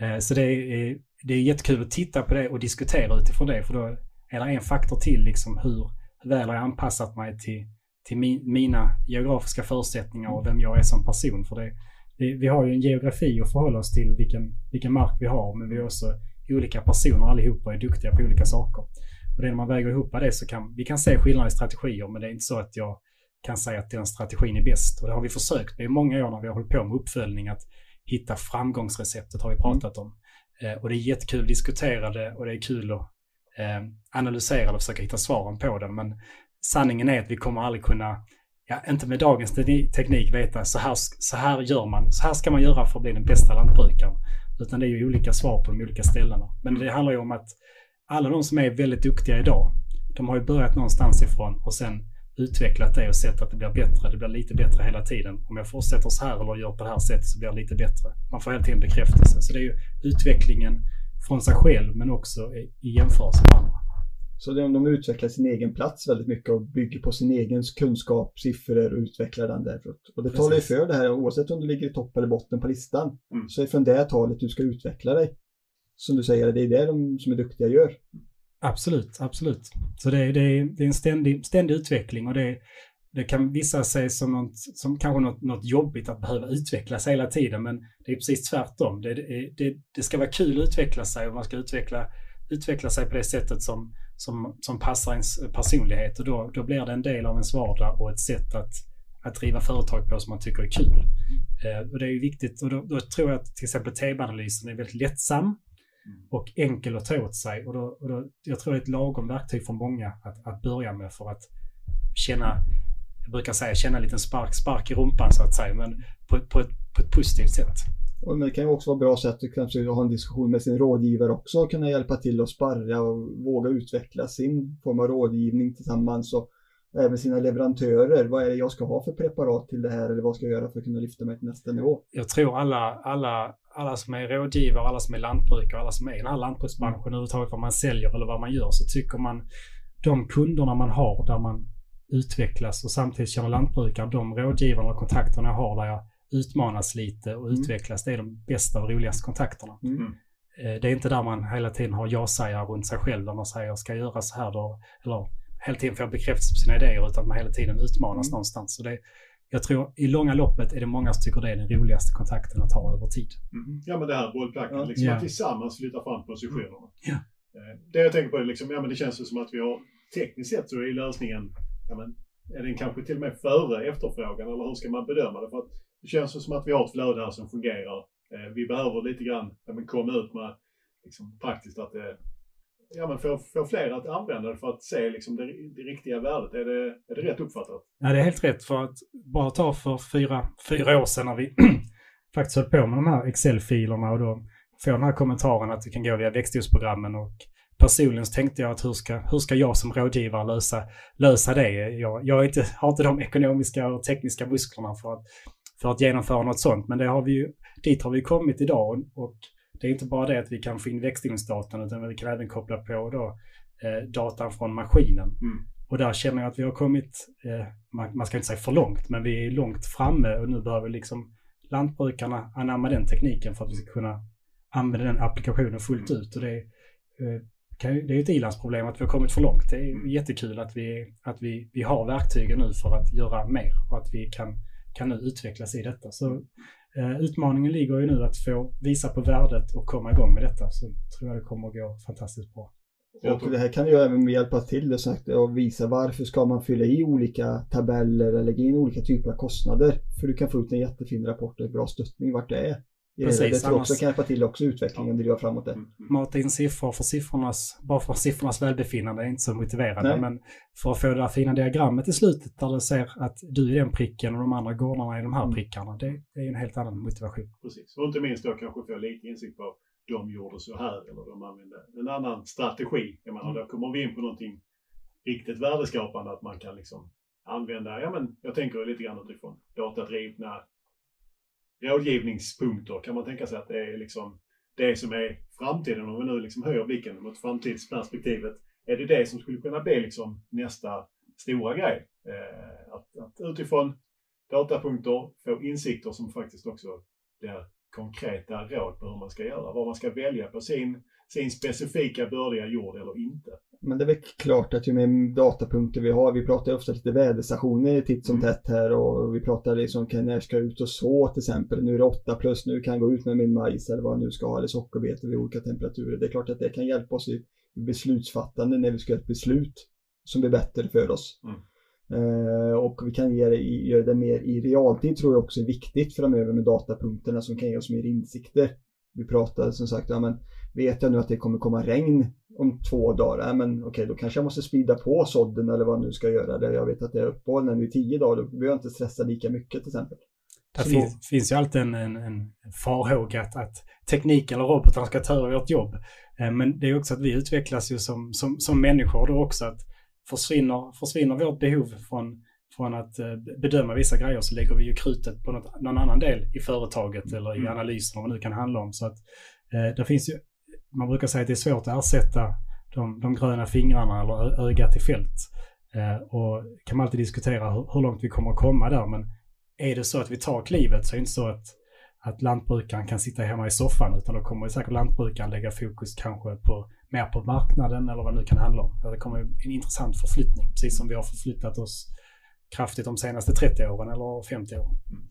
Eh, så det är, det är jättekul att titta på det och diskutera utifrån det. För då är det en faktor till, liksom hur väl har jag anpassat mig till, till min, mina geografiska förutsättningar och vem jag är som person. För det, det, vi har ju en geografi att förhålla oss till, vilken, vilken mark vi har, men vi är också olika personer allihopa och är duktiga på olika saker. Och det när man väger ihop det så kan vi kan se skillnader i strategier, men det är inte så att jag kan säga att den strategin är bäst. Och det har vi försökt med i många år när vi har hållit på med uppföljning att hitta framgångsreceptet har vi pratat om. Eh, och det är jättekul att diskutera det och det är kul att eh, analysera det och försöka hitta svaren på det. Men sanningen är att vi kommer aldrig kunna, ja, inte med dagens teknik veta så här, så här gör man, så här ska man göra för att bli den bästa lantbrukaren. Utan det är ju olika svar på de olika ställena. Men det handlar ju om att alla de som är väldigt duktiga idag, de har ju börjat någonstans ifrån och sen utvecklat det och sett att det blir bättre. Det blir lite bättre hela tiden. Om jag fortsätter så här eller gör på det här sättet så blir det lite bättre. Man får hela tiden bekräftelse. Så det är ju utvecklingen från sig själv men också i jämförelse med andra. Så de, de utvecklar sin egen plats väldigt mycket och bygger på sin egen kunskap, siffror och utvecklar den därför. Och det Precis. talar ju för det här oavsett om du ligger i topp eller botten på listan. Mm. Så är från det talet du ska utveckla dig. Som du säger, det är det de som är duktiga gör. Absolut, absolut. Så det är, det är, det är en ständig, ständig utveckling och det, det kan vissa se som, något, som kanske något, något jobbigt att behöva utvecklas hela tiden, men det är precis tvärtom. Det, det, det, ska vara kul att utveckla sig och man ska utveckla, utveckla sig på det sättet som, som, som passar ens personlighet och då, då blir det en del av ens vardag och ett sätt att, att driva företag på som man tycker är kul. Eh, och det är ju viktigt och då, då tror jag att till exempel TB-analysen är väldigt lättsam Mm och enkel att ta åt sig. Och, då, och då, jag tror det är ett lagom verktyg för många att, att börja med för att känna, jag brukar säga känna en liten spark, spark i rumpan så att säga, men på, på, ett, på ett positivt sätt. Och det kan ju också vara bra sätt att kanske ha en diskussion med sin rådgivare också och kunna hjälpa till att sparra och våga utveckla sin form av rådgivning tillsammans och även sina leverantörer. Vad är det jag ska ha för preparat till det här eller vad ska jag göra för att kunna lyfta mig till nästa nivå? Jag tror alla, alla alla som är rådgivare, alla som är lantbrukare, alla som är i den här lantbruksbranschen mm. överhuvudtaget vad man säljer eller vad man gör så tycker man de kunderna man har där man utvecklas och samtidigt känner lantbrukare, de rådgivarna och kontakterna jag har där jag utmanas lite och mm. utvecklas, det är de bästa och roligaste kontakterna. Mm. Eh, det är inte där man hela tiden har ja-sägare runt sig själv där man säger ska jag göra så här då, eller hela tiden får bekräftelse på sina idéer utan man hela tiden utmanas mm. någonstans. Så det, jag tror i långa loppet är det många som tycker det är den roligaste kontakten att ha över tid. Mm. Ja men det här bollplanket, ja. liksom att tillsammans flytta fram positionerna. Ja. Eh, det jag tänker på är liksom, ja men det känns ju som att vi har tekniskt sett så är lösningen, ja men är den kanske till och med före efterfrågan eller hur ska man bedöma det? För att det känns som att vi har ett flöde här som fungerar. Eh, vi behöver lite grann ja, men komma ut med liksom, praktiskt att det ja, men få, få fler att använda det för att se liksom det, det riktiga värdet. Är det, är det rätt uppfattat? Ja, det är helt rätt. För att bara ta för fyra, fyra år sedan när vi <clears throat> faktiskt höll på med de här Excel-filerna och då får den här kommentaren att det kan gå via växthusprogrammen och personligen så tänkte jag att hur ska, hur ska jag som rådgivare lösa, lösa det? Jag, jag inte, har inte de ekonomiska och tekniska musklerna för att, för att genomföra något sånt. Men det har vi ju, dit har vi kommit idag och, och det är inte bara det att vi kan få in växtodlingsdatan utan vi kan även koppla på då, eh, datan från maskinen. Mm. Och där känner jag att vi har kommit, eh, man, man, ska inte säga för långt, men vi är långt framme och nu behöver liksom lantbrukarna anamma den tekniken för att vi ska kunna använda den applikationen fullt mm. ut. Och det, är, eh, det är ett ilandsproblem att vi har kommit för långt. Det är mm. jättekul att, vi, att vi, vi har verktygen nu för att göra mer och att vi kan, kan nu utvecklas i detta. Så utmaningen ligger ju nu att få visa på värdet och komma igång med detta. Så tror jag det kommer att gå fantastiskt bra. Och det här kan ju även hjälpa till det sagt, och visa varför ska man fylla i olika tabeller eller lägga in olika typer av kostnader. För du kan få ut en jättefin rapport och bra stöttning vart det är. Precis, det tror också kan hjälpa till också utvecklingen, driva framåt det. Mm. Mata in siffror för siffrornas, bara för siffrornas välbefinnande är inte så motiverande. Nej. Men för att få det där fina diagrammet i slutet där du ser att du är den pricken och de andra gårdarna är de här mm. prickarna. Det, det är en helt annan motivation. Precis, och inte minst då kanske få lite insikt på de gjorde så här eller de använde en annan strategi. Jag menar, mm. då kommer vi in på någonting riktigt värdeskapande att man kan liksom använda, ja men jag tänker lite grann utifrån datadrivna rådgivningspunkter kan man tänka sig att det är liksom det som är framtiden. Om vi nu liksom höjer blicken mot framtidsperspektivet. Är det det som skulle kunna bli liksom nästa stora grej? Eh, att, att utifrån datapunkter få insikter som faktiskt också blir konkreta råd på hur man ska göra. Vad man ska välja på sin, sin specifika bördiga jord eller inte. Men det är väl klart att ju mer datapunkter vi har, vi pratar ofta lite väderstationer titt som mm. tätt här och vi pratar liksom när jag ska ut och så till exempel. Nu är det 8 plus, nu kan jag gå ut med min majs eller vad jag nu ska ha eller sockerbetor vid olika temperaturer. Det är klart att det kan hjälpa oss i beslutsfattande när vi ska göra ett beslut som blir bättre för oss. Mm. Uh, och vi kan göra det, göra det mer i realtid tror jag också är viktigt framöver med datapunkterna som kan ge oss mer insikter. Vi pratade som sagt, ja men vet jag nu att det kommer komma regn om två dagar, ja, men okej okay, då kanske jag måste sprida på sådden eller vad jag nu ska göra. Jag vet att det är uppehåll nu i tio dagar, då behöver jag inte stressa lika mycket till exempel. Det finns, finns ju alltid en, en, en farhåga att, att teknik eller robotar ska ta över vårt jobb. Eh, men det är också att vi utvecklas ju som, som, som människor då också. Att försvinner, försvinner vårt behov från, från att eh, bedöma vissa grejer så lägger vi ju krutet på något, någon annan del i företaget eller i Mm. analysen, vad det nu kan handla om. Så att eh, det finns ju, man brukar säga att det är svårt att ersätta de, de gröna fingrarna eller ögat i fält. Eh, och kan man alltid diskutera hur, hur långt vi kommer att komma där, men är det så att vi tar klivet så är det inte så att, att lantbrukaren kan sitta hemma i soffan, utan då kommer säkert lantbrukaren lägga fokus kanske på mer på marknaden eller vad det nu kan handla om. Det kommer en intressant förflyttning, precis som vi har förflyttat oss kraftigt de senaste 30 åren eller 50 åren. Mm.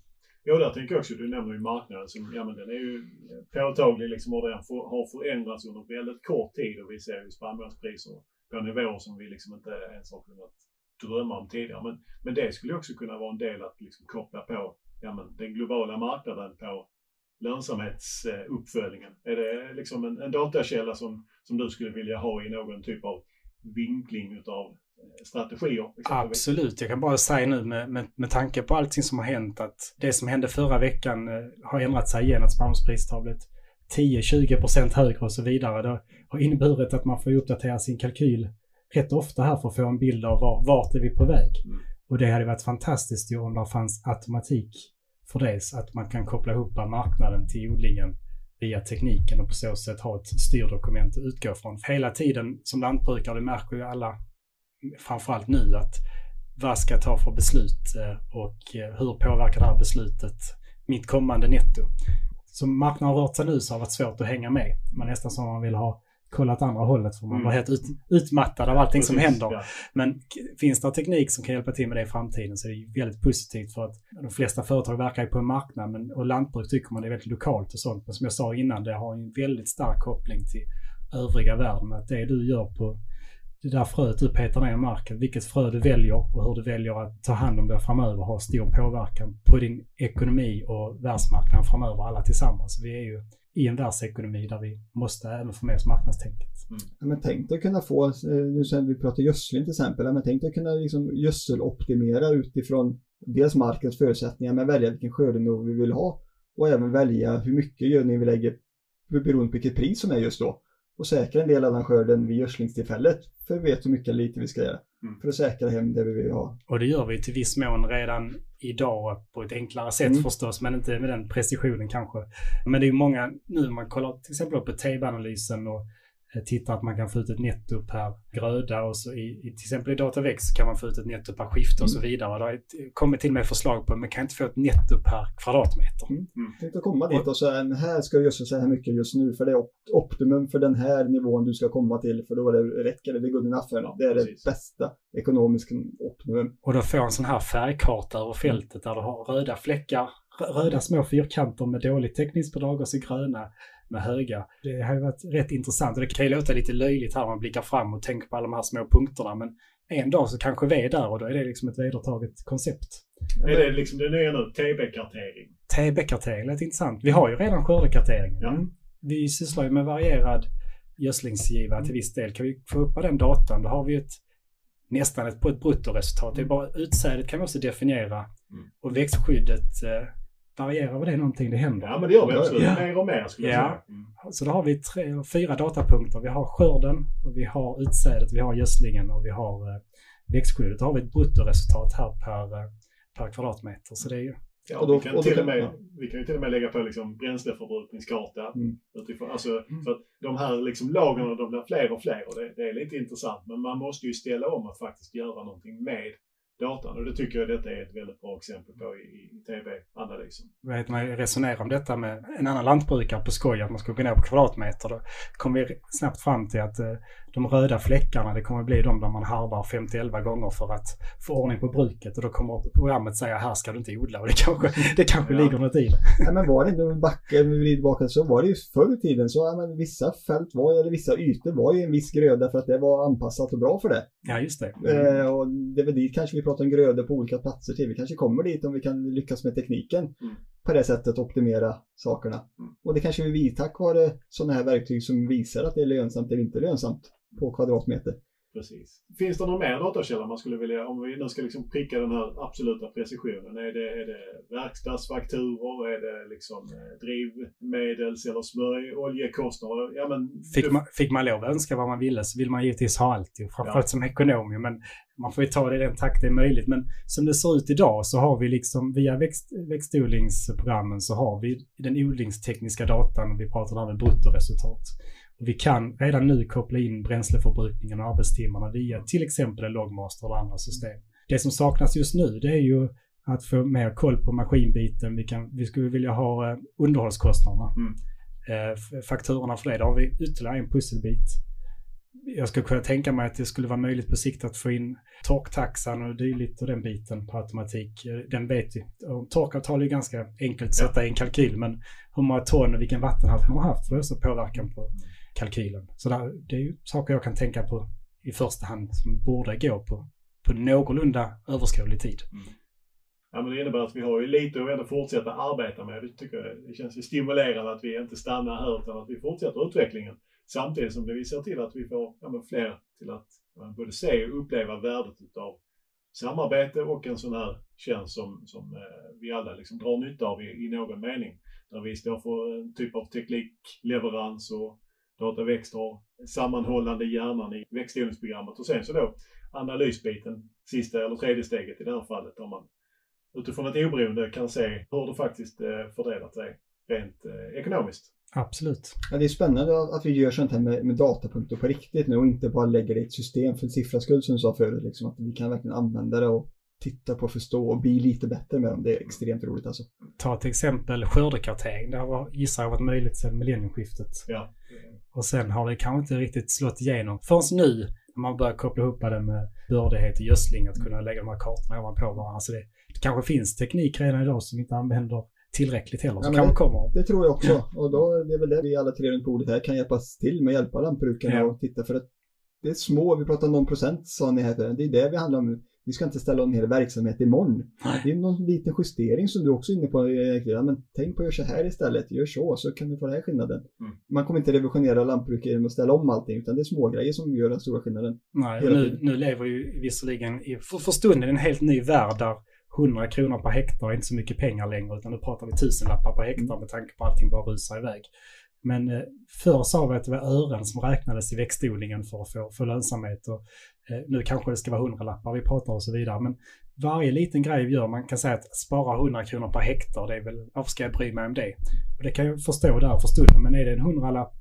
Jo, där tänker jag också, du nämner ju marknaden som, ja men den är ju påtaglig liksom och den har förändrats under väldigt kort tid och vi ser ju spannmålspriser på nivåer som vi liksom inte ens har kunnat drömma om tidigare. Men, men det skulle också kunna vara en del att liksom koppla på ja, men den globala marknaden på lönsamhetsuppföljningen. Är det liksom en, en datakälla som, som du skulle vilja ha i någon typ av vinkling utav strategier? Absolut, jag kan bara säga nu med, med, med tanke på allting som har hänt att det som hände förra veckan eh, har ändrat sig igen, att spannmålspriset har blivit 10-20% högre och så vidare. Det har inneburit att man får uppdatera sin kalkyl rätt ofta här för att få en bild av var, vart är vi på väg. Mm. Och det hade varit fantastiskt ju om det fanns automatik för det, så att man kan koppla ihop marknaden till odlingen via tekniken och på så sätt ha ett styrdokument att utgå från. Hela tiden som lantbrukare, det märker ju alla, framförallt nu, att vad ska jag ta för beslut eh, och eh, hur påverkar det här beslutet mitt kommande netto? Som marknaden har rört sig nu så har det varit svårt att hänga med. Man nästan som man vill ha kollat andra hållet för man Mm. var helt ut, utmattad av allting som Precis, händer. ja. Men finns det teknik som kan hjälpa till med det i framtiden så är det väldigt positivt för att de flesta företag verkar ju på en marknad men, och lantbruk tycker man är väldigt lokalt och sånt. Men som jag sa innan, det har en väldigt stark koppling till övriga världen. Att det du gör på det där fröet du petar ner i marken, vilket frö du väljer och hur du väljer att ta hand om det framöver har stor påverkan på din ekonomi och världsmarknaden framöver, alla tillsammans. Vi är ju i en världsekonomi där vi måste även få med oss marknadstänket. Ja, men tänk dig kunna få, eh, nu sen vi pratar gödsling till exempel, ja, men tänk dig kunna liksom gödseloptimera utifrån dels markens förutsättningar men välja vilken skördenivå vi vill ha och även välja hur mycket gödning vi lägger beroende på vilket pris som är just då. Och säkra en del av den skörden vid gödslingstillfället för vi vet hur mycket lite vi ska göra. Mm. För att säkra hem det vi vill ha. Och det gör vi till viss mån redan idag på ett enklare sätt Mm. förstås, men inte med den precisionen kanske. Men det är ju många, nu man kollar till exempel på TB-analysen och tittar att man kan få ut ett netto per gröda och så i, i till exempel i Datavex kan man få ut ett netto per skifte och så vidare. Det har kommit till med förslag på, men kan inte få ett netto per kvadratmeter. Tänk att komma dit och säga "Men här ska du gödsla så här mycket just nu för det är op- optimum för den här nivån du ska komma till för då är det, räcker det, det är good enough för Ja, Det är precis. det bästa ekonomiska optimum. Och då får en sån här färgkarta över fältet där du har röda fläckar, rö- röda små fyrkanter med dåligt täckningsbidrag och så gröna med höga. Det har ju varit rätt intressant och det kan ju låta lite löjligt här om man blickar fram och tänker på alla de här små punkterna men en dag så kanske vi är där och då är det liksom ett vedertaget koncept. Är det liksom det nya nu? TB-kartering? TB-kartering lät intressant. Vi har ju redan skördekarteringen. Ja. Vi sysslar ju med varierad gödslingsgiva till viss del. Kan vi få upp den datan, då har vi ett nästan ett, på ett bruttoresultat. Det är bara utsädet kan vi också definiera. Mm. Och växtskyddet eh, varierar vad det är någonting det händer. Ja, men det gör vi absolut. Ja. Mer och mer skulle jag Ja. säga. Mm. Så då har vi tre, fyra datapunkter. Vi har skörden, och vi har utsädet, vi har gödslingen och vi har eh, växtskyddet. Då har vi ett bruttoresultat här per, eh, per kvadratmeter. Så det är ju Ja, Och då- vi, kan och till och med, ja. vi kan ju till och med lägga på liksom bränsleförbrukningskarta. Mm. Utifrån, alltså, Mm. för att de här liksom lagren de blir fler och fler och det, det är lite intressant. Men man måste ju ställa om att faktiskt göra någonting med datan. Och det tycker jag detta är ett väldigt bra exempel på i, i tv-analysen. vad heter man, resonerar om detta med en annan lantbrukare på skoj, att man ska gå ner på kvadratmeter. Då kommer vi snabbt fram till att eh, de röda fläckarna, det kommer bli de där man harvar 50-11 gånger för att få ordning på bruket. Och då kommer programmet säga här ska du inte odla. Och det kanske, <laughs> det kanske Ja. ligger något i det. Nej, men var det inte, om vi vrider tillbaka, så var det ju förr i tiden så, ja, men vissa fält var, eller vissa ytor var ju en viss gröda för att det var anpassat och bra för det. Ja, just det. Eh, och det är väl dit kanske vi pratar om grödor på olika platser till. Vi kanske kommer dit om vi kan lyckas med tekniken. Mm. På det sättet optimera sakerna. Mm. Och det kanske vi tack vare sådana här verktyg som visar att det är lönsamt eller inte lönsamt på kvadratmeter. Precis. Finns det någon mer datakälla man skulle vilja, om vi nu ska liksom pricka den här absoluta precisionen, är det, är det verkstadsfakturor, är det liksom eh, drivmedels eller smörj, oljekostnader? Ja, men, Fick du- man, fick man lov att önska vad man ville så vill man givetvis ha allt. Framförallt som ekonom. Men man får ju ta det i den takt det är möjligt. Men som det ser ut idag så har vi liksom via växt, växtodlingsprogrammen så har vi den odlingstekniska datan och vi pratar med bruttoresultat. Och vi kan redan nu koppla in bränsleförbrukningen och arbetstimmarna via till exempel en logmaster eller andra system. Det som saknas just nu det är ju att få mer koll på maskinbiten. Vi, kan, vi skulle vilja ha eh, underhållskostnaderna. Mm. Eh, fakturorna för det. Där har vi ytterligare en pusselbit. Jag skulle kunna tänka mig att det skulle vara möjligt på sikt att få in torktaxan och dylikt och den biten på automatik. Eh, Den vet vi. Torkavtal är ju ganska enkelt att sätta i en kalkyl men hur många ton och vilken vattenhalt man har haft får också påverkan på kalkylen. Så där, det är ju saker jag kan tänka på i första hand som borde gå på, på någorlunda överskådlig tid. Mm. Ja, men det innebär att vi har ju lite att ändå fortsätta arbeta med. Det, tycker jag, det känns ju stimulerande att vi inte stannar här utan att vi fortsätter utvecklingen. Samtidigt som vi ser till att vi får ja, men fler till att ja, både se och uppleva värdet utav samarbete och en sån här tjänst som, som eh, vi alla liksom drar nytta av i, i någon mening. Där vi står för en typ av teknikleverans och Dataväxt har sammanhållande hjärnan i växtodlingsprogrammet och sen så då analysbiten, sista eller tredje steget i det här fallet, där man utifrån ett oberoende kan se hur det faktiskt eh, fördelat sig rent eh, ekonomiskt. Absolut. Ja, det är spännande att vi gör sånt här med, med datapunkter på riktigt nu och inte bara lägger det i ett system för siffras skull som du sa förut. Liksom, att vi kan verkligen använda det och titta på, förstå och bli lite bättre med dem. Det är extremt roligt alltså. Ta till exempel skördekartering. Det har gissar jag varit möjligt sedan millennieskiftet. Ja. Och sen har det kanske inte riktigt slått igenom förrän nu när man börjar koppla ihop det med bördighet och gödsling, att kunna lägga de här kartorna ovanpå varandra. Så det, det kanske finns teknik redan idag som inte använder tillräckligt heller. Ja, det- kommer. Det tror jag också. Och då det är väl det vi alla tre runt bordet här kan hjälpas till med hjälpa lantbrukarna Ja. och titta för att det är små, vi pratar någon procent sa ni här, det är det vi handlar om. Vi ska inte ställa om hela verksamhet imorgon. Nej. Det är någon liten justering som du också är inne på. Ja, men tänk på att göra så här istället, gör så, så kan du få den här skillnaden. Mm. Man kommer inte revolutionera lantbruket genom att ställa om allting, utan det är små grejer som gör den stora skillnaden. Nej, nu, nu lever ju visserligen i, för, för stunden en helt ny värld där 100 kronor per hektar är inte så mycket pengar längre utan nu pratar vi tusenlappar per hektar med tanke på att allting bara rusar iväg. Men eh, förr sa vi att det var ören som räknades i växtodlingen för att få, få lönsamhet. Och, eh, nu kanske det ska vara hundralappar vi pratar och så vidare. Men varje liten grej vi gör, man kan säga att spara 100 kronor per hektar, det är väl, varför ska jag bry mig om det? Och det kan jag förstå där för stunden, men är det en hundralapp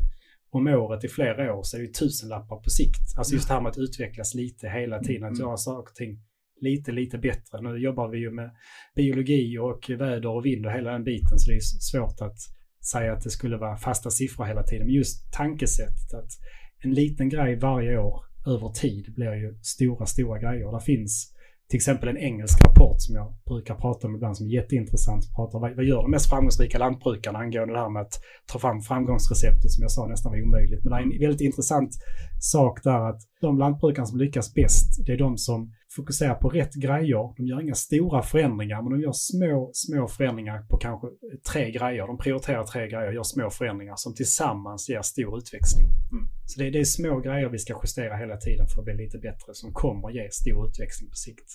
om året i flera år så är det ju tusenlappar på sikt. Alltså just det här med att utvecklas lite hela tiden, att Mm. göra saker och ting lite, lite bättre. Nu jobbar vi ju med biologi och väder och vind och hela den biten så det är svårt att säga att det skulle vara fasta siffror hela tiden. Men just tankesättet att en liten grej varje år över tid blir ju stora, stora grejer. Det finns till exempel en engelsk rapport som jag brukar prata om ibland som är jätteintressant. Pratar, vad, vad gör de mest framgångsrika lantbrukarna angående det här med att ta fram framgångsreceptet som jag sa nästan var omöjligt. Men det är en väldigt intressant sak där att de lantbrukarna som lyckas bäst, det är de som fokuserar på rätt grejer. De gör inga stora förändringar, men de gör små, små förändringar på kanske tre grejer. De prioriterar tre grejer och gör små förändringar som tillsammans ger stor utväxling. Mm. Så det, det är små grejer vi ska justera hela tiden för att bli lite bättre som kommer ge stor utväxling på sikt.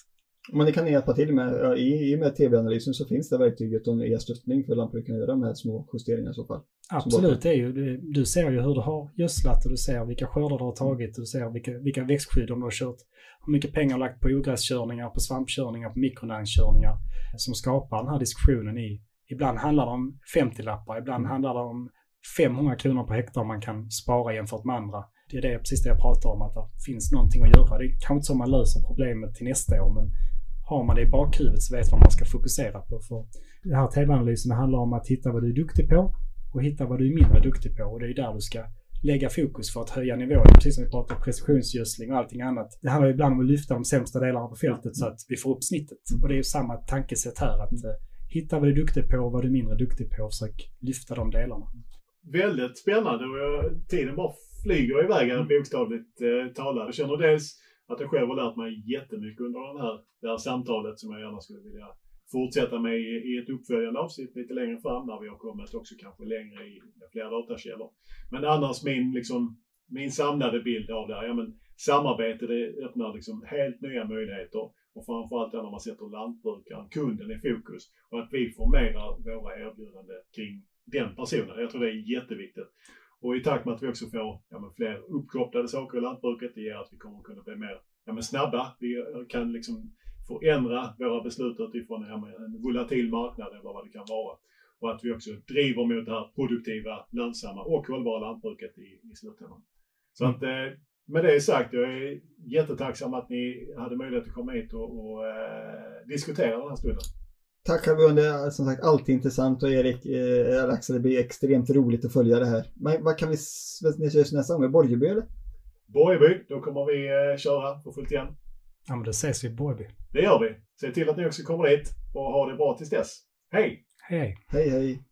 Men det kan ni hjälpa till med. I, I och med tv-analysen så finns det verktyget och er stöttning för lantbrukarna att göra de här små justeringarna i så fall. Absolut, det är ju, du, du ser ju hur du har gödslat och du ser vilka skördar du har tagit, du ser vilka, vilka växtskydd du har kört, hur mycket pengar du har lagt på ogräskörningar, på svampkörningar, på mikronäringskörningar som skapar den här diskussionen i, ibland handlar det om 50-lappar, ibland handlar det om 500 kronor per hektar man kan spara jämfört med andra. Det är det, precis det jag pratar om, att det finns någonting att göra. Det är kanske inte så man löser problemet till nästa år, men har man det i bakhuvudet så vet man vad man ska fokusera på. För den här tv-analysen handlar om att hitta vad du är duktig på och hitta vad du är mindre duktig på. Och det är där du ska lägga fokus för att höja nivån. Precis som vi pratar om precisionsgödsling och allting annat. Det handlar ibland om att lyfta de sämsta delarna på fältet så att vi får upp snittet. Och det är ju samma tankesätt här. Att eh, hitta vad du är duktig på och vad du är mindre duktig på och försök lyfta de delarna. Väldigt spännande och tiden bara flyger iväg här bokstavligt eh, talat. Jag känner dels att jag själv har lärt mig jättemycket under den här, det här samtalet som jag gärna skulle vilja fortsätta med i, i ett uppföljande avsnitt lite längre fram när vi har kommit också kanske längre i flera datakällor. Men annars min, liksom, min samlade bild av det här, ja men samarbete det öppnar liksom helt nya möjligheter. Och framförallt när man sätter lantbrukaren, kunden i fokus. Och att vi formerar våra erbjudanden kring den personen. Jag tror det är jätteviktigt. Och i takt med att vi också får ja, men fler uppkopplade saker i lantbruket, det gör att vi kommer kunna bli mer ja, men snabba. Vi eh, kan liksom förändra våra beslut utifrån ja, en volatil marknad eller vad det kan vara. Och att vi också driver mot det här produktiva, lönsamma och hållbara lantbruket i, i slutändan. Så att eh, med det sagt, jag är jättetacksam att ni hade möjlighet att komma hit och, och eh, diskutera den här stunden. Tack är som sagt alltid intressant och Erik, eh, Axel, det blir extremt roligt att följa det här. Men vad kan vi nästa gång? Borgeby eller? Borgeby, då kommer vi eh, köra för fullt igen. Ja men då ses vi i Borgeby. Det gör vi. Se till att ni också kommer dit och ha det bra tills dess. Hej! Hej hej! Hej hej!